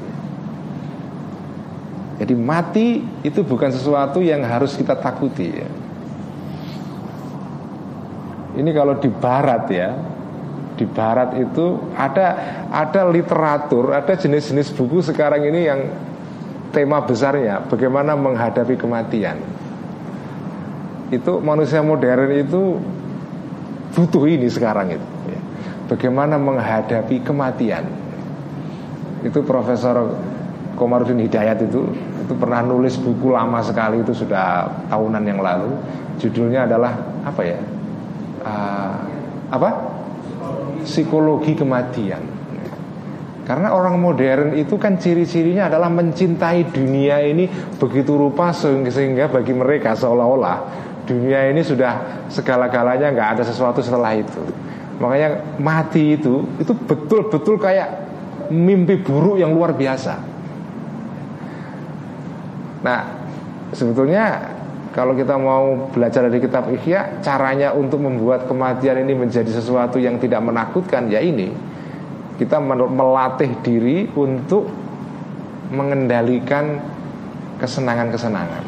Jadi mati itu bukan sesuatu yang harus kita takuti ya. Ini kalau di barat ya di barat itu ada ada literatur, ada jenis-jenis buku sekarang ini yang tema besarnya bagaimana menghadapi kematian. Itu manusia modern itu butuh ini sekarang itu. Ya. Bagaimana menghadapi kematian. Itu Profesor Komarudin Hidayat itu itu pernah nulis buku lama sekali itu sudah tahunan yang lalu. Judulnya adalah apa ya? Uh, apa? Psikologi kematian. Karena orang modern itu kan ciri-cirinya adalah mencintai dunia ini begitu rupa sehingga bagi mereka seolah-olah dunia ini sudah segala-galanya nggak ada sesuatu setelah itu. Makanya mati itu itu betul-betul kayak mimpi buruk yang luar biasa. Nah, sebetulnya kalau kita mau belajar dari kitab Ihya, caranya untuk membuat kematian ini menjadi sesuatu yang tidak menakutkan ya ini. Kita melatih diri untuk mengendalikan kesenangan-kesenangan.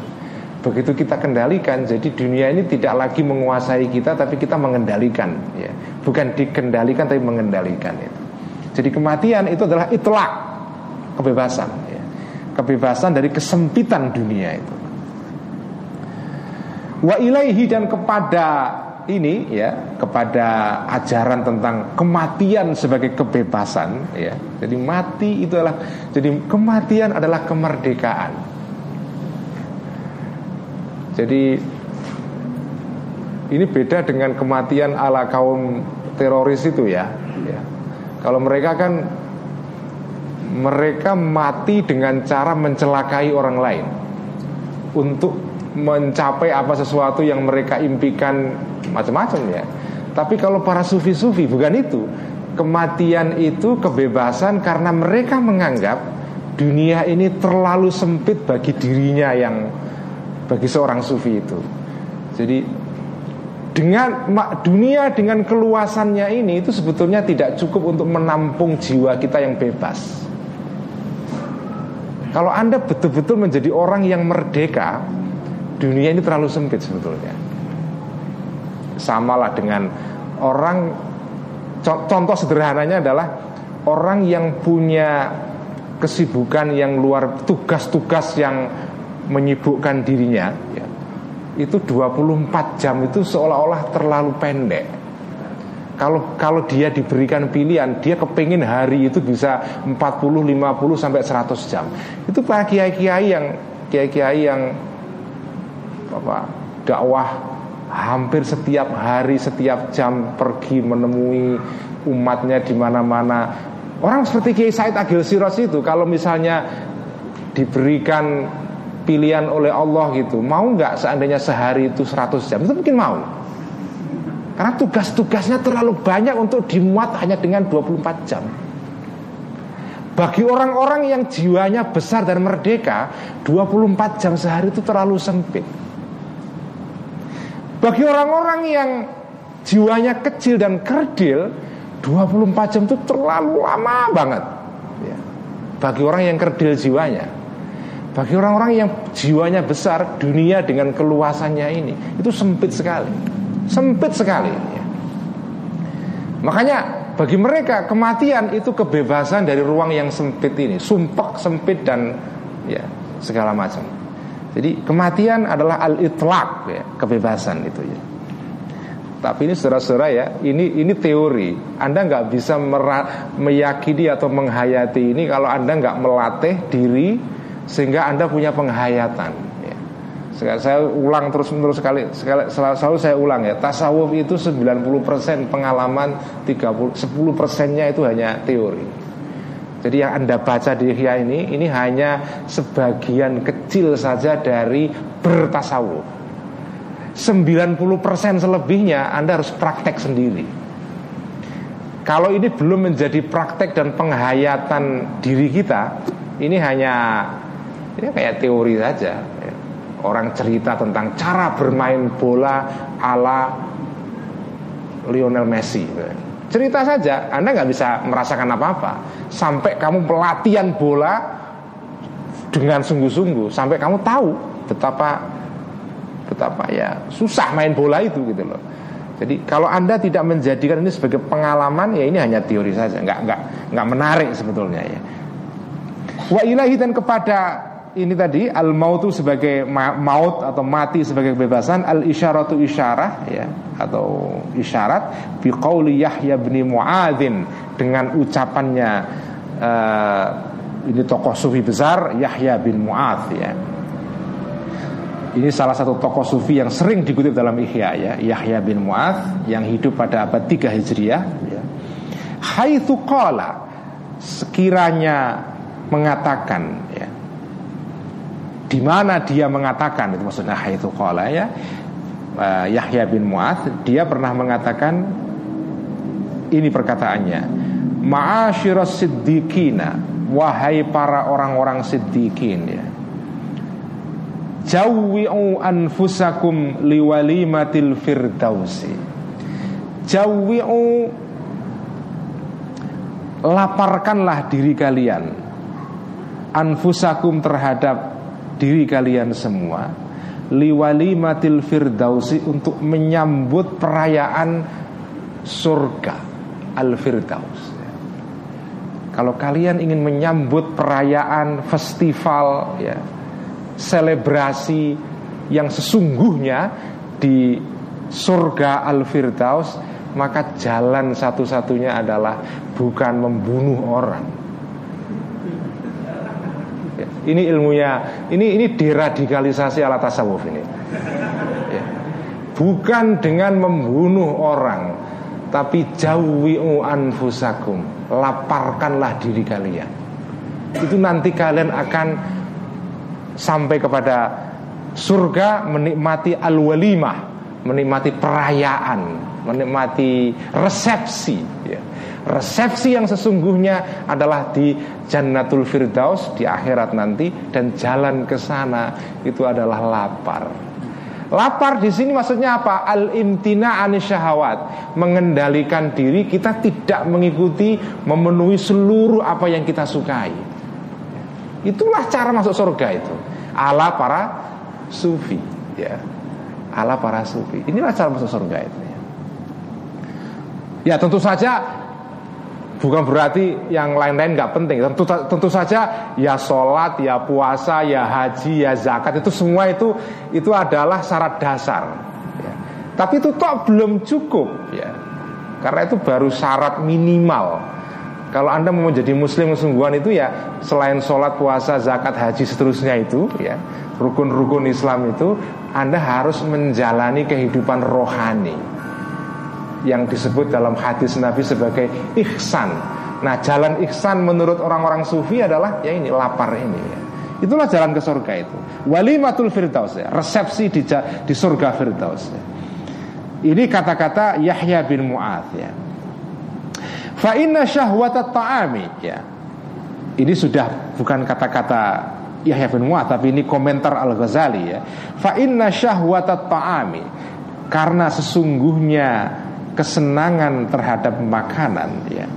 Begitu kita kendalikan, jadi dunia ini tidak lagi menguasai kita, tapi kita mengendalikan. Ya. Bukan dikendalikan, tapi mengendalikan itu. Jadi kematian itu adalah itulah kebebasan. Ya. Kebebasan dari kesempitan dunia itu. Wa ilaihi dan kepada ini ya kepada ajaran tentang kematian sebagai kebebasan ya. Jadi mati itu adalah jadi kematian adalah kemerdekaan. Jadi ini beda dengan kematian ala kaum teroris itu ya. ya. Kalau mereka kan mereka mati dengan cara mencelakai orang lain untuk mencapai apa sesuatu yang mereka impikan macam-macam ya. Tapi kalau para sufi-sufi bukan itu. Kematian itu kebebasan karena mereka menganggap dunia ini terlalu sempit bagi dirinya yang bagi seorang sufi itu. Jadi dengan dunia dengan keluasannya ini itu sebetulnya tidak cukup untuk menampung jiwa kita yang bebas. Kalau Anda betul-betul menjadi orang yang merdeka, dunia ini terlalu sempit sebetulnya. Samalah dengan orang contoh sederhananya adalah orang yang punya kesibukan yang luar tugas-tugas yang menyibukkan dirinya ya, itu 24 jam itu seolah-olah terlalu pendek. Kalau kalau dia diberikan pilihan, dia kepingin hari itu bisa 40, 50 sampai 100 jam. Itu para kiai-kiai yang kiai-kiai yang apa dakwah hampir setiap hari, setiap jam pergi menemui umatnya di mana-mana. Orang seperti Kiai Said Agil Siros itu kalau misalnya diberikan pilihan oleh Allah gitu, mau nggak seandainya sehari itu 100 jam? Itu mungkin mau. Karena tugas-tugasnya terlalu banyak untuk dimuat hanya dengan 24 jam. Bagi orang-orang yang jiwanya besar dan merdeka 24 jam sehari itu terlalu sempit Bagi orang-orang yang jiwanya kecil dan kerdil 24 jam itu terlalu lama banget ya. Bagi orang yang kerdil jiwanya Bagi orang-orang yang jiwanya besar Dunia dengan keluasannya ini Itu sempit sekali Sempit sekali ya. Makanya bagi mereka kematian itu kebebasan dari ruang yang sempit ini, sumpah sempit dan ya segala macam. Jadi kematian adalah al-itlaq ya, kebebasan itu ya. Tapi ini saudara-saudara ya, ini ini teori. Anda nggak bisa meyakini atau menghayati ini kalau Anda nggak melatih diri sehingga Anda punya penghayatan saya ulang terus menerus sekali, sekali selalu, selalu saya ulang ya tasawuf itu 90% pengalaman 30 10 persennya itu hanya teori jadi yang anda baca di Ihya ini ini hanya sebagian kecil saja dari bertasawuf. 90% selebihnya anda harus praktek sendiri. Kalau ini belum menjadi praktek dan penghayatan diri kita ini hanya ini kayak teori saja. Orang cerita tentang cara bermain bola ala Lionel Messi. Cerita saja, Anda nggak bisa merasakan apa-apa sampai kamu pelatihan bola dengan sungguh-sungguh, sampai kamu tahu betapa betapa ya susah main bola itu gitu loh. Jadi kalau anda tidak menjadikan ini sebagai pengalaman ya ini hanya teori saja, nggak nggak nggak menarik sebetulnya ya. Wa ilahi dan kepada ini tadi al mautu sebagai ma maut atau mati sebagai kebebasan al isyaratu isyarah ya atau isyarat bi qauli Yahya bin Muadzin dengan ucapannya uh, ini tokoh sufi besar Yahya bin Muadz ya. Ini salah satu tokoh sufi yang sering dikutip dalam Ihya ya Yahya bin Muadz yang hidup pada abad 3 Hijriah ya. Haitsu qala sekiranya mengatakan ya di mana dia mengatakan itu maksudnya itu qala ya uh, Yahya bin Mu'adz dia pernah mengatakan ini perkataannya. Ma'asyiras siddiqina wahai para orang-orang siddiqin ya. Jawwi'u anfusakum liwalimatil firdausi. Jawwi'u Laparkanlah diri kalian Anfusakum terhadap diri kalian semua liwali matil firdausi untuk menyambut perayaan surga al firdaus. Kalau kalian ingin menyambut perayaan festival ya selebrasi yang sesungguhnya di surga al firdaus maka jalan satu-satunya adalah bukan membunuh orang ini ilmunya, ini ini deradikalisasi ala tasawuf ini. Ya. Bukan dengan membunuh orang, tapi jauhiu anfusakum, laparkanlah diri kalian. Itu nanti kalian akan sampai kepada surga menikmati al-walimah, menikmati perayaan, menikmati resepsi ya Resepsi yang sesungguhnya adalah di Jannatul Firdaus di akhirat nanti dan jalan ke sana itu adalah lapar. Lapar di sini maksudnya apa? Al imtina syahwat, mengendalikan diri kita tidak mengikuti memenuhi seluruh apa yang kita sukai. Itulah cara masuk surga itu. Ala para sufi, ya. Ala para sufi. Inilah cara masuk surga itu. Ya tentu saja Bukan berarti yang lain-lain nggak penting. Tentu, tentu saja ya sholat, ya puasa, ya haji, ya zakat itu semua itu itu adalah syarat dasar. Ya. Tapi itu toh belum cukup, ya. Karena itu baru syarat minimal. Kalau anda mau menjadi muslim sungguhan itu ya selain sholat, puasa, zakat, haji seterusnya itu, ya rukun-rukun Islam itu Anda harus menjalani kehidupan rohani yang disebut dalam hadis Nabi sebagai ihsan. Nah, jalan ihsan menurut orang-orang sufi adalah ya ini lapar ini ya. Itulah jalan ke surga itu. Walimatul firdaus ya, resepsi di di surga firdaus ya. Ini kata-kata Yahya bin Mu'adz ya. Fa inna syahwatat ta'ami ya. Ini sudah bukan kata-kata Yahya bin Mu'ad tapi ini komentar Al-Ghazali ya. Fa inna syahwatat ta'ami karena sesungguhnya kesenangan terhadap makanan ya.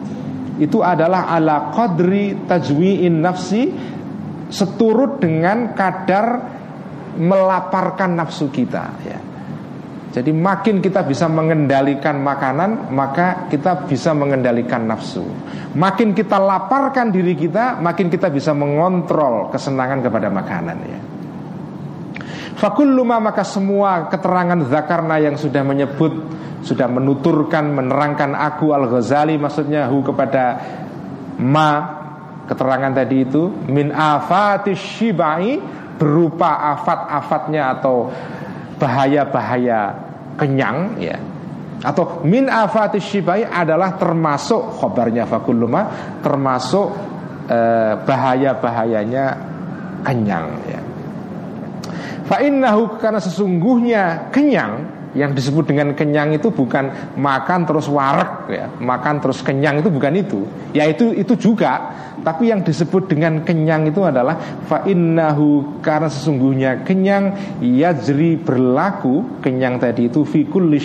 Itu adalah ala qadri tajwi'in nafsi seturut dengan kadar melaparkan nafsu kita ya. Jadi makin kita bisa mengendalikan makanan, maka kita bisa mengendalikan nafsu. Makin kita laparkan diri kita, makin kita bisa mengontrol kesenangan kepada makanan ya. Fakulluma maka semua keterangan zakarna yang sudah menyebut sudah menuturkan menerangkan aku al Ghazali maksudnya hu kepada ma keterangan tadi itu min afatis shibai berupa afat-afatnya atau bahaya-bahaya kenyang ya atau min afatis shibai adalah termasuk khobarnya fakulluma termasuk eh, bahaya-bahayanya kenyang ya. Fa innahu karena sesungguhnya kenyang yang disebut dengan kenyang itu bukan makan terus warak ya, makan terus kenyang itu bukan itu. Ya itu itu juga, tapi yang disebut dengan kenyang itu adalah fa innahu karena sesungguhnya kenyang yajri berlaku kenyang tadi itu fi kulli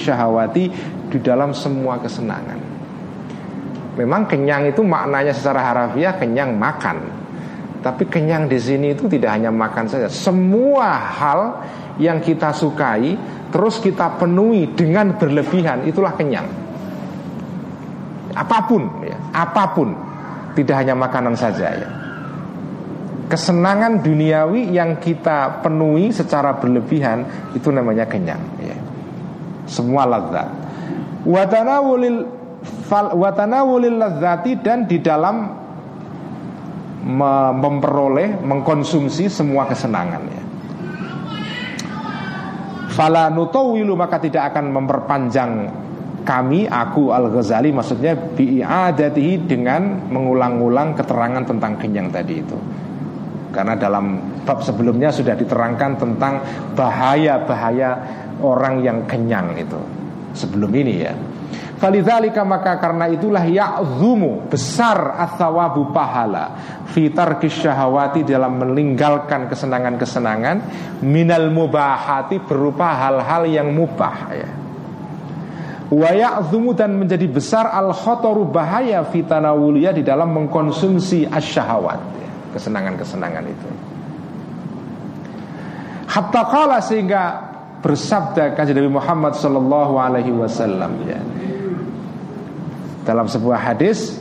di dalam semua kesenangan. Memang kenyang itu maknanya secara harafiah kenyang makan. Tapi kenyang di sini itu tidak hanya makan saja, semua hal yang kita sukai terus kita penuhi dengan berlebihan itulah kenyang. Apa pun ya, apa pun. Tidak hanya makanan saja ya. Kesenangan duniawi yang kita penuhi secara berlebihan itu namanya kenyang ya. semua lazat watanawulil watanawulil dan di dalam memperoleh mengkonsumsi semua kesenangan ya Fala nutawilu maka tidak akan memperpanjang kami aku Al Ghazali maksudnya bi'adatihi dengan mengulang-ulang keterangan tentang kenyang tadi itu. Karena dalam bab sebelumnya sudah diterangkan tentang bahaya-bahaya orang yang kenyang itu. Sebelum ini ya. Falidzalika maka karena itulah ya'zumu besar athawabu pahala fitar kisyahawati dalam meninggalkan kesenangan-kesenangan minal mubahati berupa hal-hal yang mubah ya. Wa ya'zumu dan menjadi besar al khotoru bahaya fitanawuliyah di dalam mengkonsumsi asyahawat ya. kesenangan-kesenangan itu. Hatta kala sehingga bersabda kajian Nabi Muhammad sallallahu alaihi wasallam ya dalam sebuah hadis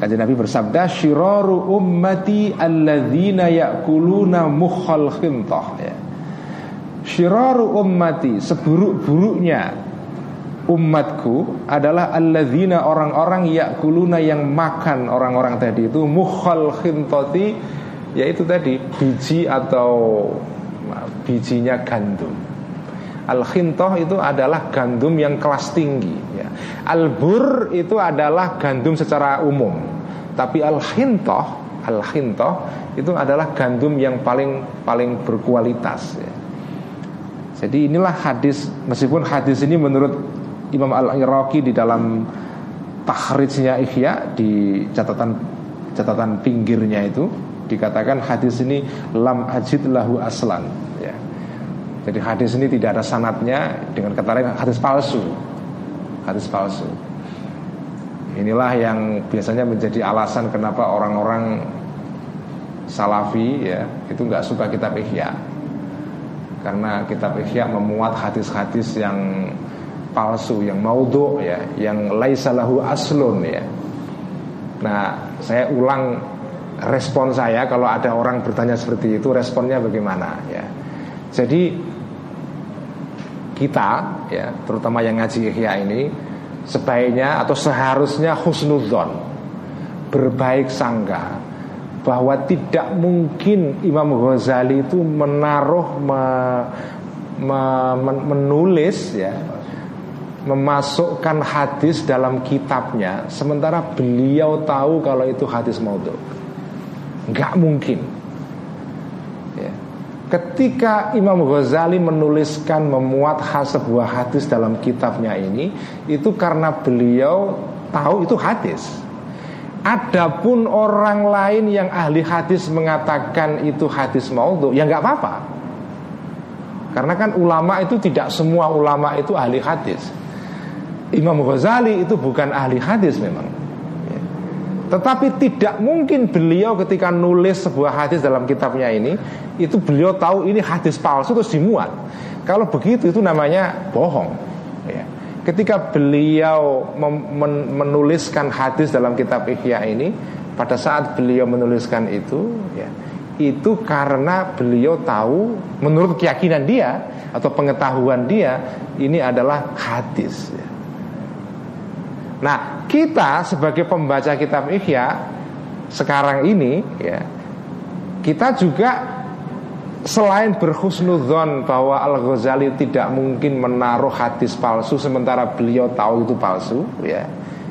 Kajian Nabi bersabda Shiraru ummati alladzina ya'kuluna mukhal khintah ya. Shiraru ummati Seburuk-buruknya umatku adalah alladzina orang-orang ya'kuluna yang makan orang-orang tadi itu mukhal khintati yaitu tadi biji atau bijinya gandum Al-khintoh itu adalah gandum yang kelas tinggi ya. Al-bur itu adalah gandum secara umum Tapi al-khintoh Al-khintoh itu adalah gandum yang paling paling berkualitas ya. Jadi inilah hadis Meskipun hadis ini menurut Imam Al-Iraqi di dalam Tahrijnya Ihya Di catatan catatan pinggirnya itu Dikatakan hadis ini Lam ajid lahu aslan ya jadi hadis ini tidak ada sanatnya dengan kata lain hadis palsu. Hadis palsu. Inilah yang biasanya menjadi alasan kenapa orang-orang salafi ya itu nggak suka kitab Ihya. Karena kitab Ihya memuat hadis-hadis yang palsu, yang maudhu ya, yang laisalahu aslun ya. Nah, saya ulang respon saya kalau ada orang bertanya seperti itu, responnya bagaimana ya. Jadi kita ya terutama yang ngaji ihya ini sebaiknya atau seharusnya husnudzon berbaik sangka bahwa tidak mungkin Imam Ghazali itu menaruh me, me, men, menulis ya memasukkan hadis dalam kitabnya sementara beliau tahu kalau itu hadis maudhu nggak mungkin. Ketika Imam Ghazali menuliskan memuat sebuah hadis dalam kitabnya ini itu karena beliau tahu itu hadis Adapun orang lain yang ahli hadis mengatakan itu hadis maudhu, ya nggak apa-apa. Karena kan ulama itu tidak semua ulama itu ahli hadis. Imam Ghazali itu bukan ahli hadis memang. Tetapi tidak mungkin beliau ketika nulis sebuah hadis dalam kitabnya ini Itu beliau tahu ini hadis palsu terus dimuat. Kalau begitu itu namanya bohong. Ya. Ketika beliau menuliskan hadis dalam kitab Ihya ini pada saat beliau menuliskan itu ya itu karena beliau tahu menurut keyakinan dia atau pengetahuan dia ini adalah hadis ya. Nah, kita sebagai pembaca kitab Ihya sekarang ini ya kita juga Selain berhusnudzon bahwa Al-Ghazali tidak mungkin menaruh hadis palsu Sementara beliau tahu itu palsu ya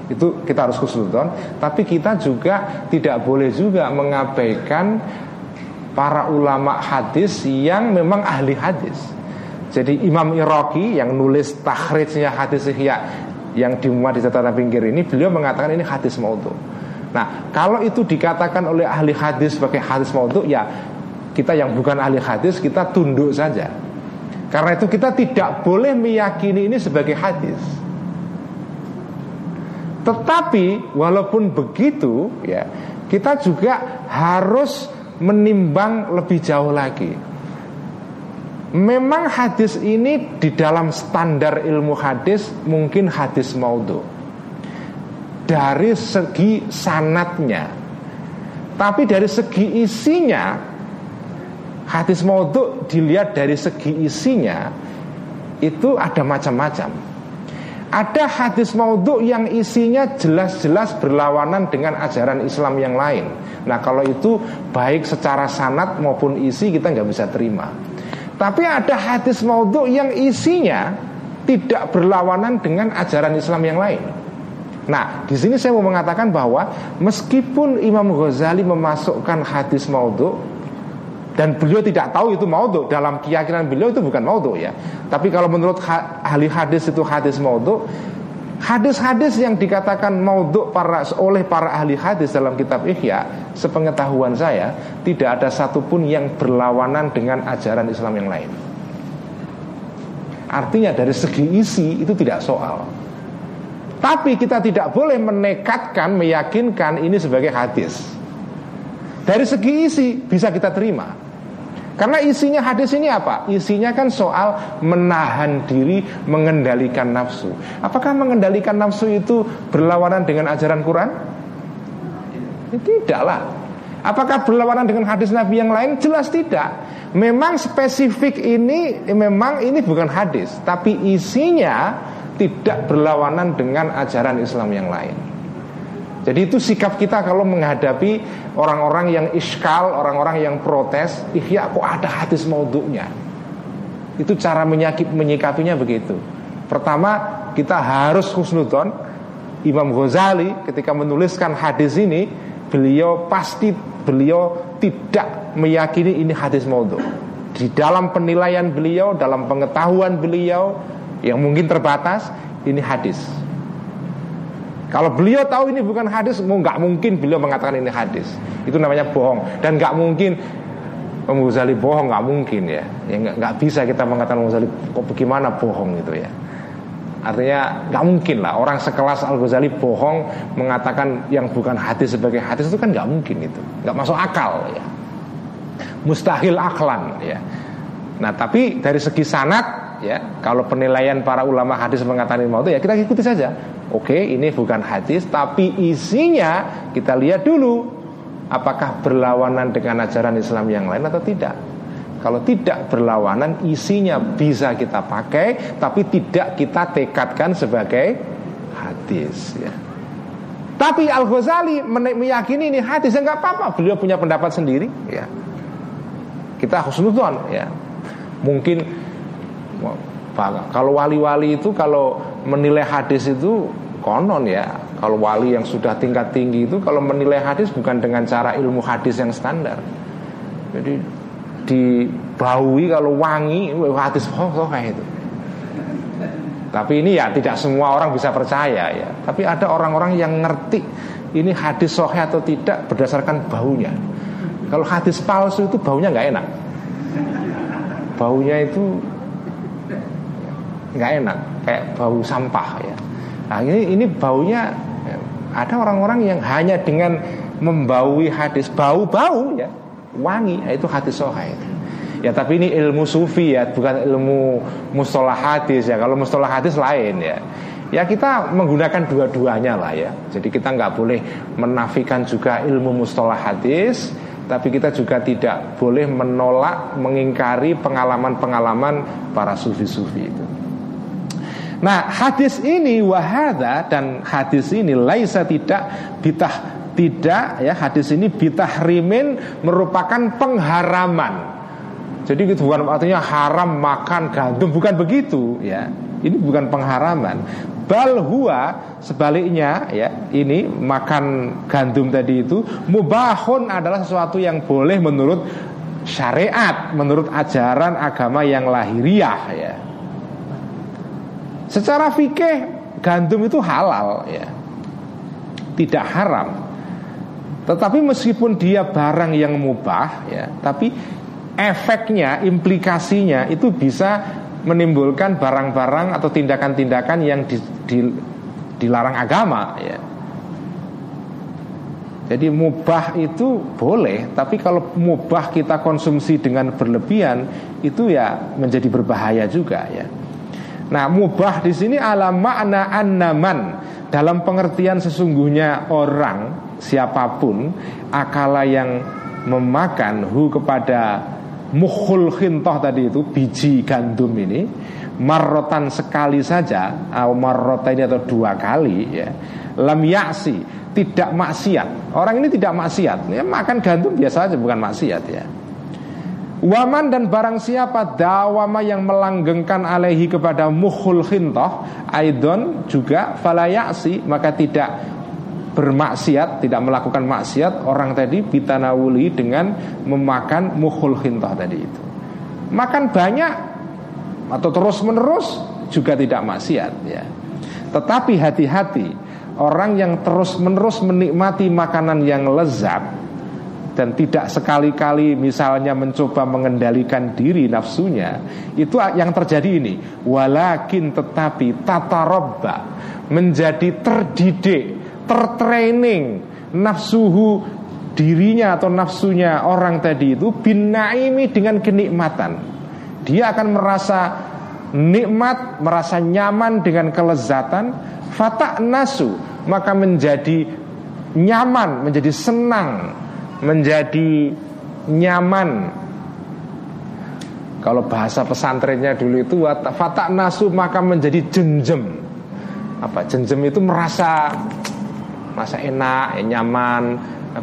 Itu kita harus husnudzon. Tapi kita juga tidak boleh juga mengabaikan Para ulama hadis yang memang ahli hadis. Jadi Imam Iraqi yang nulis takhrijnya hadis ihya Yang dimuat di catatan pinggir ini Beliau mengatakan ini hadis maudhu Nah kalau itu dikatakan oleh ahli hadis sebagai hadis maudhu Ya kita yang bukan ahli hadis kita tunduk saja. Karena itu kita tidak boleh meyakini ini sebagai hadis. Tetapi walaupun begitu ya, kita juga harus menimbang lebih jauh lagi. Memang hadis ini di dalam standar ilmu hadis mungkin hadis maudhu dari segi sanatnya. Tapi dari segi isinya Hadis maudhu dilihat dari segi isinya itu ada macam-macam. Ada hadis maudhu yang isinya jelas-jelas berlawanan dengan ajaran Islam yang lain. Nah kalau itu baik secara sanat maupun isi kita nggak bisa terima. Tapi ada hadis maudhu yang isinya tidak berlawanan dengan ajaran Islam yang lain. Nah, di sini saya mau mengatakan bahwa meskipun Imam Ghazali memasukkan hadis maudhu dan beliau tidak tahu itu maudhu dalam keyakinan beliau itu bukan maudhu ya tapi kalau menurut ahli hadis itu hadis maudhu hadis-hadis yang dikatakan maudhu para oleh para ahli hadis dalam kitab Ihya sepengetahuan saya tidak ada satupun yang berlawanan dengan ajaran Islam yang lain. Artinya dari segi isi itu tidak soal. Tapi kita tidak boleh menekatkan meyakinkan ini sebagai hadis. Dari segi isi bisa kita terima karena isinya hadis ini apa? Isinya kan soal menahan diri, mengendalikan nafsu. Apakah mengendalikan nafsu itu berlawanan dengan ajaran Quran? Ya, tidaklah. Apakah berlawanan dengan hadis Nabi yang lain? Jelas tidak. Memang spesifik ini memang ini bukan hadis, tapi isinya tidak berlawanan dengan ajaran Islam yang lain. Jadi itu sikap kita kalau menghadapi orang-orang yang iskal, orang-orang yang protes, ihya kok ada hadis maudhu'nya. Itu cara menyakip, menyikapinya begitu. Pertama, kita harus husnudon. Imam Ghazali ketika menuliskan hadis ini, beliau pasti beliau tidak meyakini ini hadis maudhu. Di dalam penilaian beliau, dalam pengetahuan beliau yang mungkin terbatas, ini hadis. Kalau beliau tahu ini bukan hadis, mau nggak mungkin beliau mengatakan ini hadis. Itu namanya bohong dan nggak mungkin Imam Ghazali bohong nggak mungkin ya. Ya nggak bisa kita mengatakan Imam Ghazali kok bagaimana bohong gitu ya. Artinya nggak mungkin lah orang sekelas Al Ghazali bohong mengatakan yang bukan hadis sebagai hadis itu kan nggak mungkin itu, nggak masuk akal ya. Mustahil aklan ya. Nah tapi dari segi sanat ya kalau penilaian para ulama hadis mengatakan mau itu ya kita ikuti saja Oke, ini bukan hadis, tapi isinya kita lihat dulu apakah berlawanan dengan ajaran Islam yang lain atau tidak. Kalau tidak berlawanan, isinya bisa kita pakai, tapi tidak kita tekadkan sebagai hadis. Ya. Tapi Al Ghazali meyakini ini hadis enggak apa-apa. Beliau punya pendapat sendiri. Ya. Kita husnudon ya. Mungkin kalau wali-wali itu kalau menilai hadis itu konon ya. Kalau wali yang sudah tingkat tinggi itu kalau menilai hadis bukan dengan cara ilmu hadis yang standar. Jadi dibaui kalau wangi hadis oh, oh kayak itu tapi ini ya tidak semua orang bisa percaya ya. Tapi ada orang-orang yang ngerti ini hadis sohe atau tidak berdasarkan baunya. Kalau hadis palsu itu baunya nggak enak. Baunya itu nggak enak kayak bau sampah ya Nah ini ini baunya ada orang-orang yang hanya dengan membaui hadis bau-bau ya wangi itu hadis sohail. Ya tapi ini ilmu sufi ya bukan ilmu mustolah hadis ya. Kalau mustolah hadis lain ya. Ya kita menggunakan dua-duanya lah ya. Jadi kita nggak boleh menafikan juga ilmu mustolah hadis, tapi kita juga tidak boleh menolak, mengingkari pengalaman-pengalaman para sufi-sufi itu. Nah hadis ini wahada dan hadis ini laisa tidak bitah tidak ya hadis ini bitah rimin merupakan pengharaman. Jadi itu bukan artinya haram makan gandum bukan begitu ya. Ini bukan pengharaman. Bal huwa sebaliknya ya ini makan gandum tadi itu mubahun adalah sesuatu yang boleh menurut syariat, menurut ajaran agama yang lahiriah ya. Secara fikih gandum itu halal ya. Tidak haram. Tetapi meskipun dia barang yang mubah ya, tapi efeknya, implikasinya itu bisa menimbulkan barang-barang atau tindakan-tindakan yang di, di, dilarang agama ya. Jadi mubah itu boleh, tapi kalau mubah kita konsumsi dengan berlebihan itu ya menjadi berbahaya juga ya. Nah, mubah di sini ala makna annaman. Dalam pengertian sesungguhnya orang siapa pun akala yang memakan hu kepada mukhul khintoh tadi itu biji gandum ini marrotan sekali saja atau marrota ini atau dua kali ya lam yaksi tidak maksiat. Orang ini tidak maksiat. Ya, makan gandum biasa aja bukan maksiat ya Waman dan barang siapa dawama yang melanggengkan alaihi kepada mukhul khintoh Aidon juga falayaksi Maka tidak bermaksiat Tidak melakukan maksiat Orang tadi bitanawuli dengan memakan mukhul khintoh tadi itu. Makan banyak Atau terus menerus juga tidak maksiat ya. Tetapi hati-hati Orang yang terus menerus menikmati makanan yang lezat dan tidak sekali-kali misalnya mencoba mengendalikan diri nafsunya itu yang terjadi ini. Walakin tetapi tata robba menjadi terdidik tertraining nafsuhu dirinya atau nafsunya orang tadi itu binaimi dengan kenikmatan. Dia akan merasa nikmat merasa nyaman dengan kelezatan. Fatak nasu maka menjadi nyaman menjadi senang menjadi nyaman. Kalau bahasa pesantrennya dulu itu fatak nasu maka menjadi jenjem. Apa jenjem itu merasa merasa enak nyaman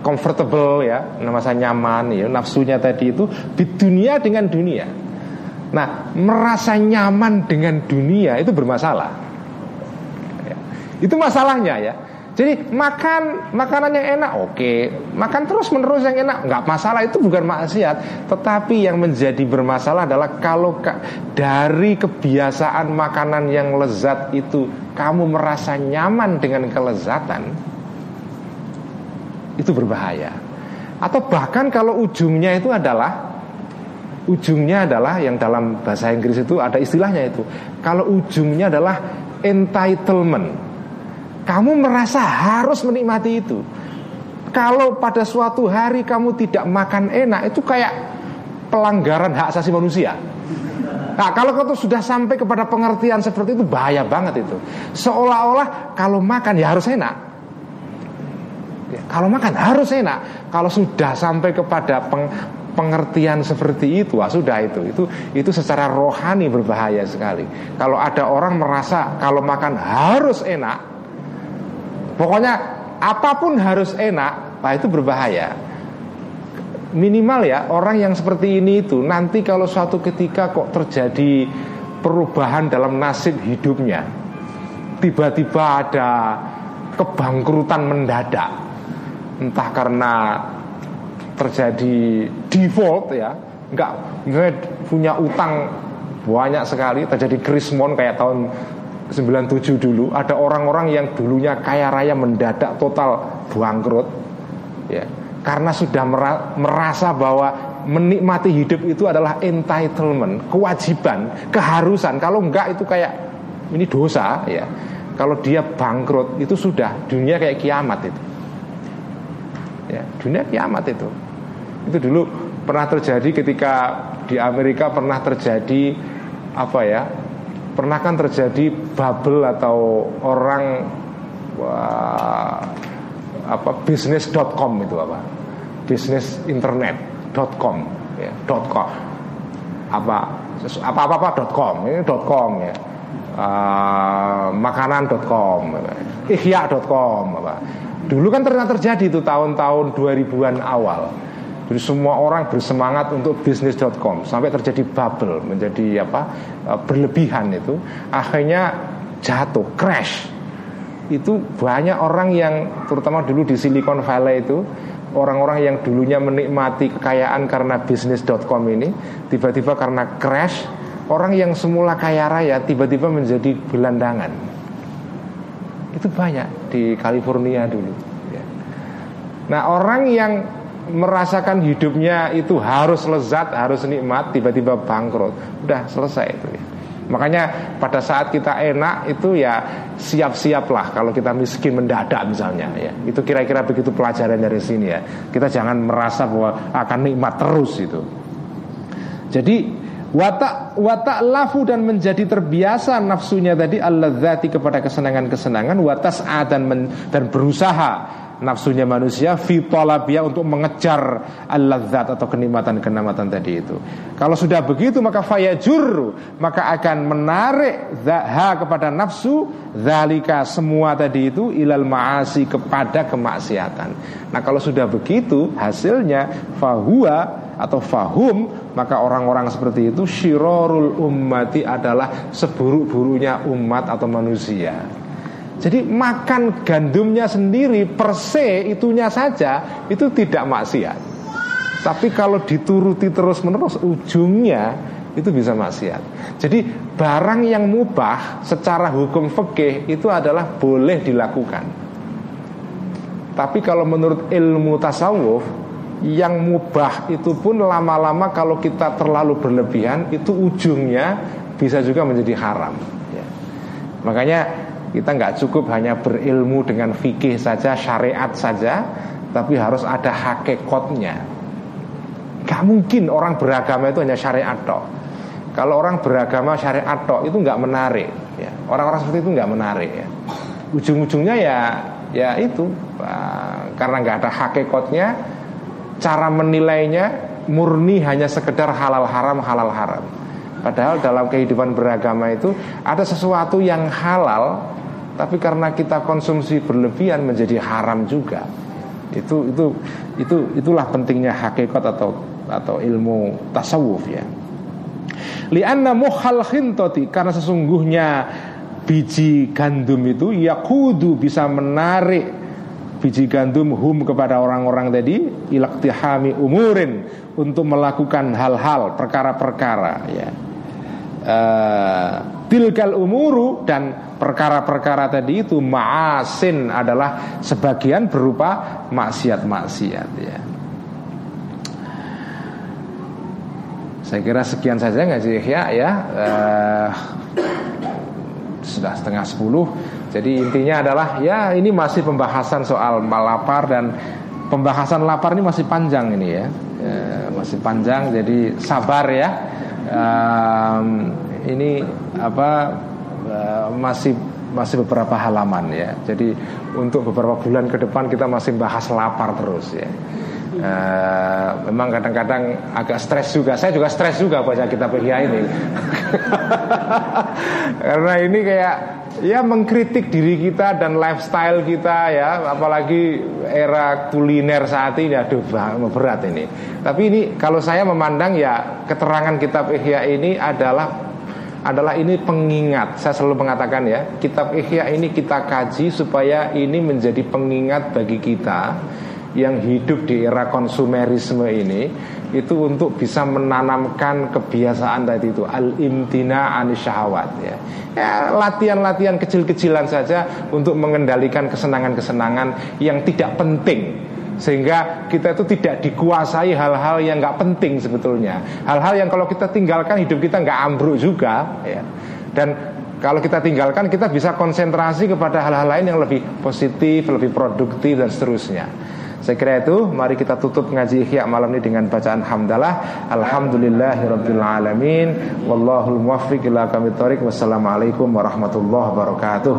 comfortable ya. Merasa nyaman ya. Nafsunya tadi itu di dunia dengan dunia. Nah merasa nyaman dengan dunia itu bermasalah. Ya. itu masalahnya ya jadi makan makanan yang enak oke, okay. makan terus menerus yang enak nggak masalah itu bukan maksiat. Tetapi yang menjadi bermasalah adalah kalau dari kebiasaan makanan yang lezat itu kamu merasa nyaman dengan kelezatan, itu berbahaya. Atau bahkan kalau ujungnya itu adalah ujungnya adalah yang dalam bahasa Inggris itu ada istilahnya itu. Kalau ujungnya adalah entitlement kamu merasa harus menikmati itu. Kalau pada suatu hari kamu tidak makan enak, itu kayak pelanggaran hak asasi manusia. Nah, kalau kau sudah sampai kepada pengertian seperti itu bahaya banget itu. Seolah-olah kalau makan ya harus enak. Ya, kalau makan harus enak. Kalau sudah sampai kepada peng, pengertian seperti itu, ah, sudah itu. Itu itu secara rohani berbahaya sekali. Kalau ada orang merasa kalau makan harus enak, Pokoknya apa pun harus enak, nah itu berbahaya. Minimal ya orang yang seperti ini itu nanti kalau suatu ketika kok terjadi perubahan dalam nasib hidupnya, tiba-tiba ada kebangkrutan mendadak, entah karena terjadi default ya, nggak punya utang banyak sekali, terjadi krismon kayak tahun 97 dulu ada orang-orang yang dulunya kaya raya mendadak total bangkrut ya karena sudah merasa bahwa menikmati hidup itu adalah entitlement, kewajiban, keharusan. Kalau enggak itu kayak ini dosa ya. Kalau dia bangkrut itu sudah dunia kayak kiamat itu. Ya, dunia kiamat itu. Itu dulu pernah terjadi ketika di Amerika pernah terjadi apa ya? Pernah kan terjadi bubble atau orang wah, apa bisnis.com itu apa? Bisnis internet.com ya, .com. Apa apa apa apa .com ini .com ya. Uh, makanan.com ihya.com apa? Dulu kan ternyata terjadi itu tahun-tahun 2000-an awal jadi semua orang bersemangat untuk bisnis.com sampai terjadi bubble menjadi apa uh, berlebihan itu. Akhirnya jatuh crash. Itu banyak orang yang terutama dulu di Silicon Valley itu orang-orang yang dulunya menikmati kekayaan karena bisnis.com ini tiba-tiba karena crash orang yang semula kaya raya tiba-tiba menjadi gelandangan. Itu banyak di California dulu ya. nah orang yang merasakan hidupnya itu harus lezat harus nikmat tiba-tiba bangkrut udah selesai itu ya Makanya pada saat kita enak itu ya siap-siaplah kalau kita miskin mendadak misalnya ya. Itu kira-kira begitu pelajaran dari sini ya. Kita jangan merasa bahwa akan nikmat terus itu. Jadi watak watak lafu dan menjadi terbiasa nafsunya tadi Allah kepada kesenangan-kesenangan watas dan dan berusaha nafsunya manusia fitolabia untuk mengejar al-ladzat atau kenikmatan-kenikmatan tadi itu. Kalau sudah begitu maka fayajur maka akan menarik zaha kepada nafsu zalika semua tadi itu ilal maasi kepada kemaksiatan. Nah, kalau sudah begitu hasilnya fahuwa atau fahum maka orang-orang seperti itu syirorul ummati adalah seburuk-buruknya umat atau manusia. Jadi makan gandumnya sendiri per se itunya saja itu tidak maksiat. Tapi kalau dituruti terus-menerus ujungnya itu bisa maksiat. Jadi barang yang mubah secara hukum fikih itu adalah boleh dilakukan. Tapi kalau menurut ilmu tasawuf yang mubah itu pun lama-lama kalau kita terlalu berlebihan itu ujungnya bisa juga menjadi haram. Ya. Makanya kita nggak cukup hanya berilmu dengan fikih saja, syariat saja, tapi harus ada hakikatnya. Gak mungkin orang beragama itu hanya syariat toh. Kalau orang beragama syariat toh itu nggak menarik. Ya. Orang-orang seperti itu nggak menarik. Ya. Ujung-ujungnya ya ya itu karena nggak ada hakikatnya, cara menilainya murni hanya sekedar halal haram halal haram. Padahal dalam kehidupan beragama itu ada sesuatu yang halal tapi karena kita konsumsi berlebihan menjadi haram juga. Itu itu itu itulah pentingnya hakikat atau atau ilmu tasawuf ya. Lianna muhal khintoti karena sesungguhnya biji gandum itu yakudu bisa menarik biji gandum hum kepada orang-orang tadi ilaktihami umurin untuk melakukan hal-hal perkara-perkara ya. Uh, tilkal umuru dan perkara-perkara tadi itu ma'asin adalah sebagian berupa maksiat-maksiat ya. Saya kira sekian saja nggak sih ya ya uh, sudah setengah sepuluh. Jadi intinya adalah ya ini masih pembahasan soal malapar dan pembahasan lapar ini masih panjang ini ya, ya masih panjang. Jadi sabar ya. Um, ini apa Eh, masih masih beberapa halaman ya. Jadi untuk beberapa bulan ke depan kita masih bahas lapar terus ya. Uh, memang kadang-kadang agak stres juga. Saya juga stres juga baca kitab Ihya ini. Karena ini kayak ya mengkritik diri kita dan lifestyle kita ya. Apalagi era kuliner saat ini aduh berat ini. Tapi ini kalau saya memandang ya keterangan kitab Ihya ini adalah adalah ini pengingat. Saya selalu mengatakan ya kitab Ihya ini kita kaji supaya ini menjadi pengingat bagi kita yang hidup di era konsumerisme ini itu untuk bisa menanamkan kebiasaan tadi itu. Al imtina syahwat ya. ya latihan-latihan kecil-kecilan saja untuk mengendalikan kesenangan-kesenangan yang tidak penting. Sehingga kita itu tidak dikuasai hal-hal yang nggak penting sebetulnya. Hal-hal yang kalau kita tinggalkan hidup kita nggak ambruk juga ya. Dan kalau kita tinggalkan kita bisa konsentrasi kepada hal-hal lain yang lebih positif lebih produktif dan seterusnya saya kira itu. Mari kita tutup ngaji Ihya malam ini dengan bacaan hamdalah. Alhamdulillahirabbil alamin. Wallahul muwaffiq ila Wassalamualaikum warahmatullahi wabarakatuh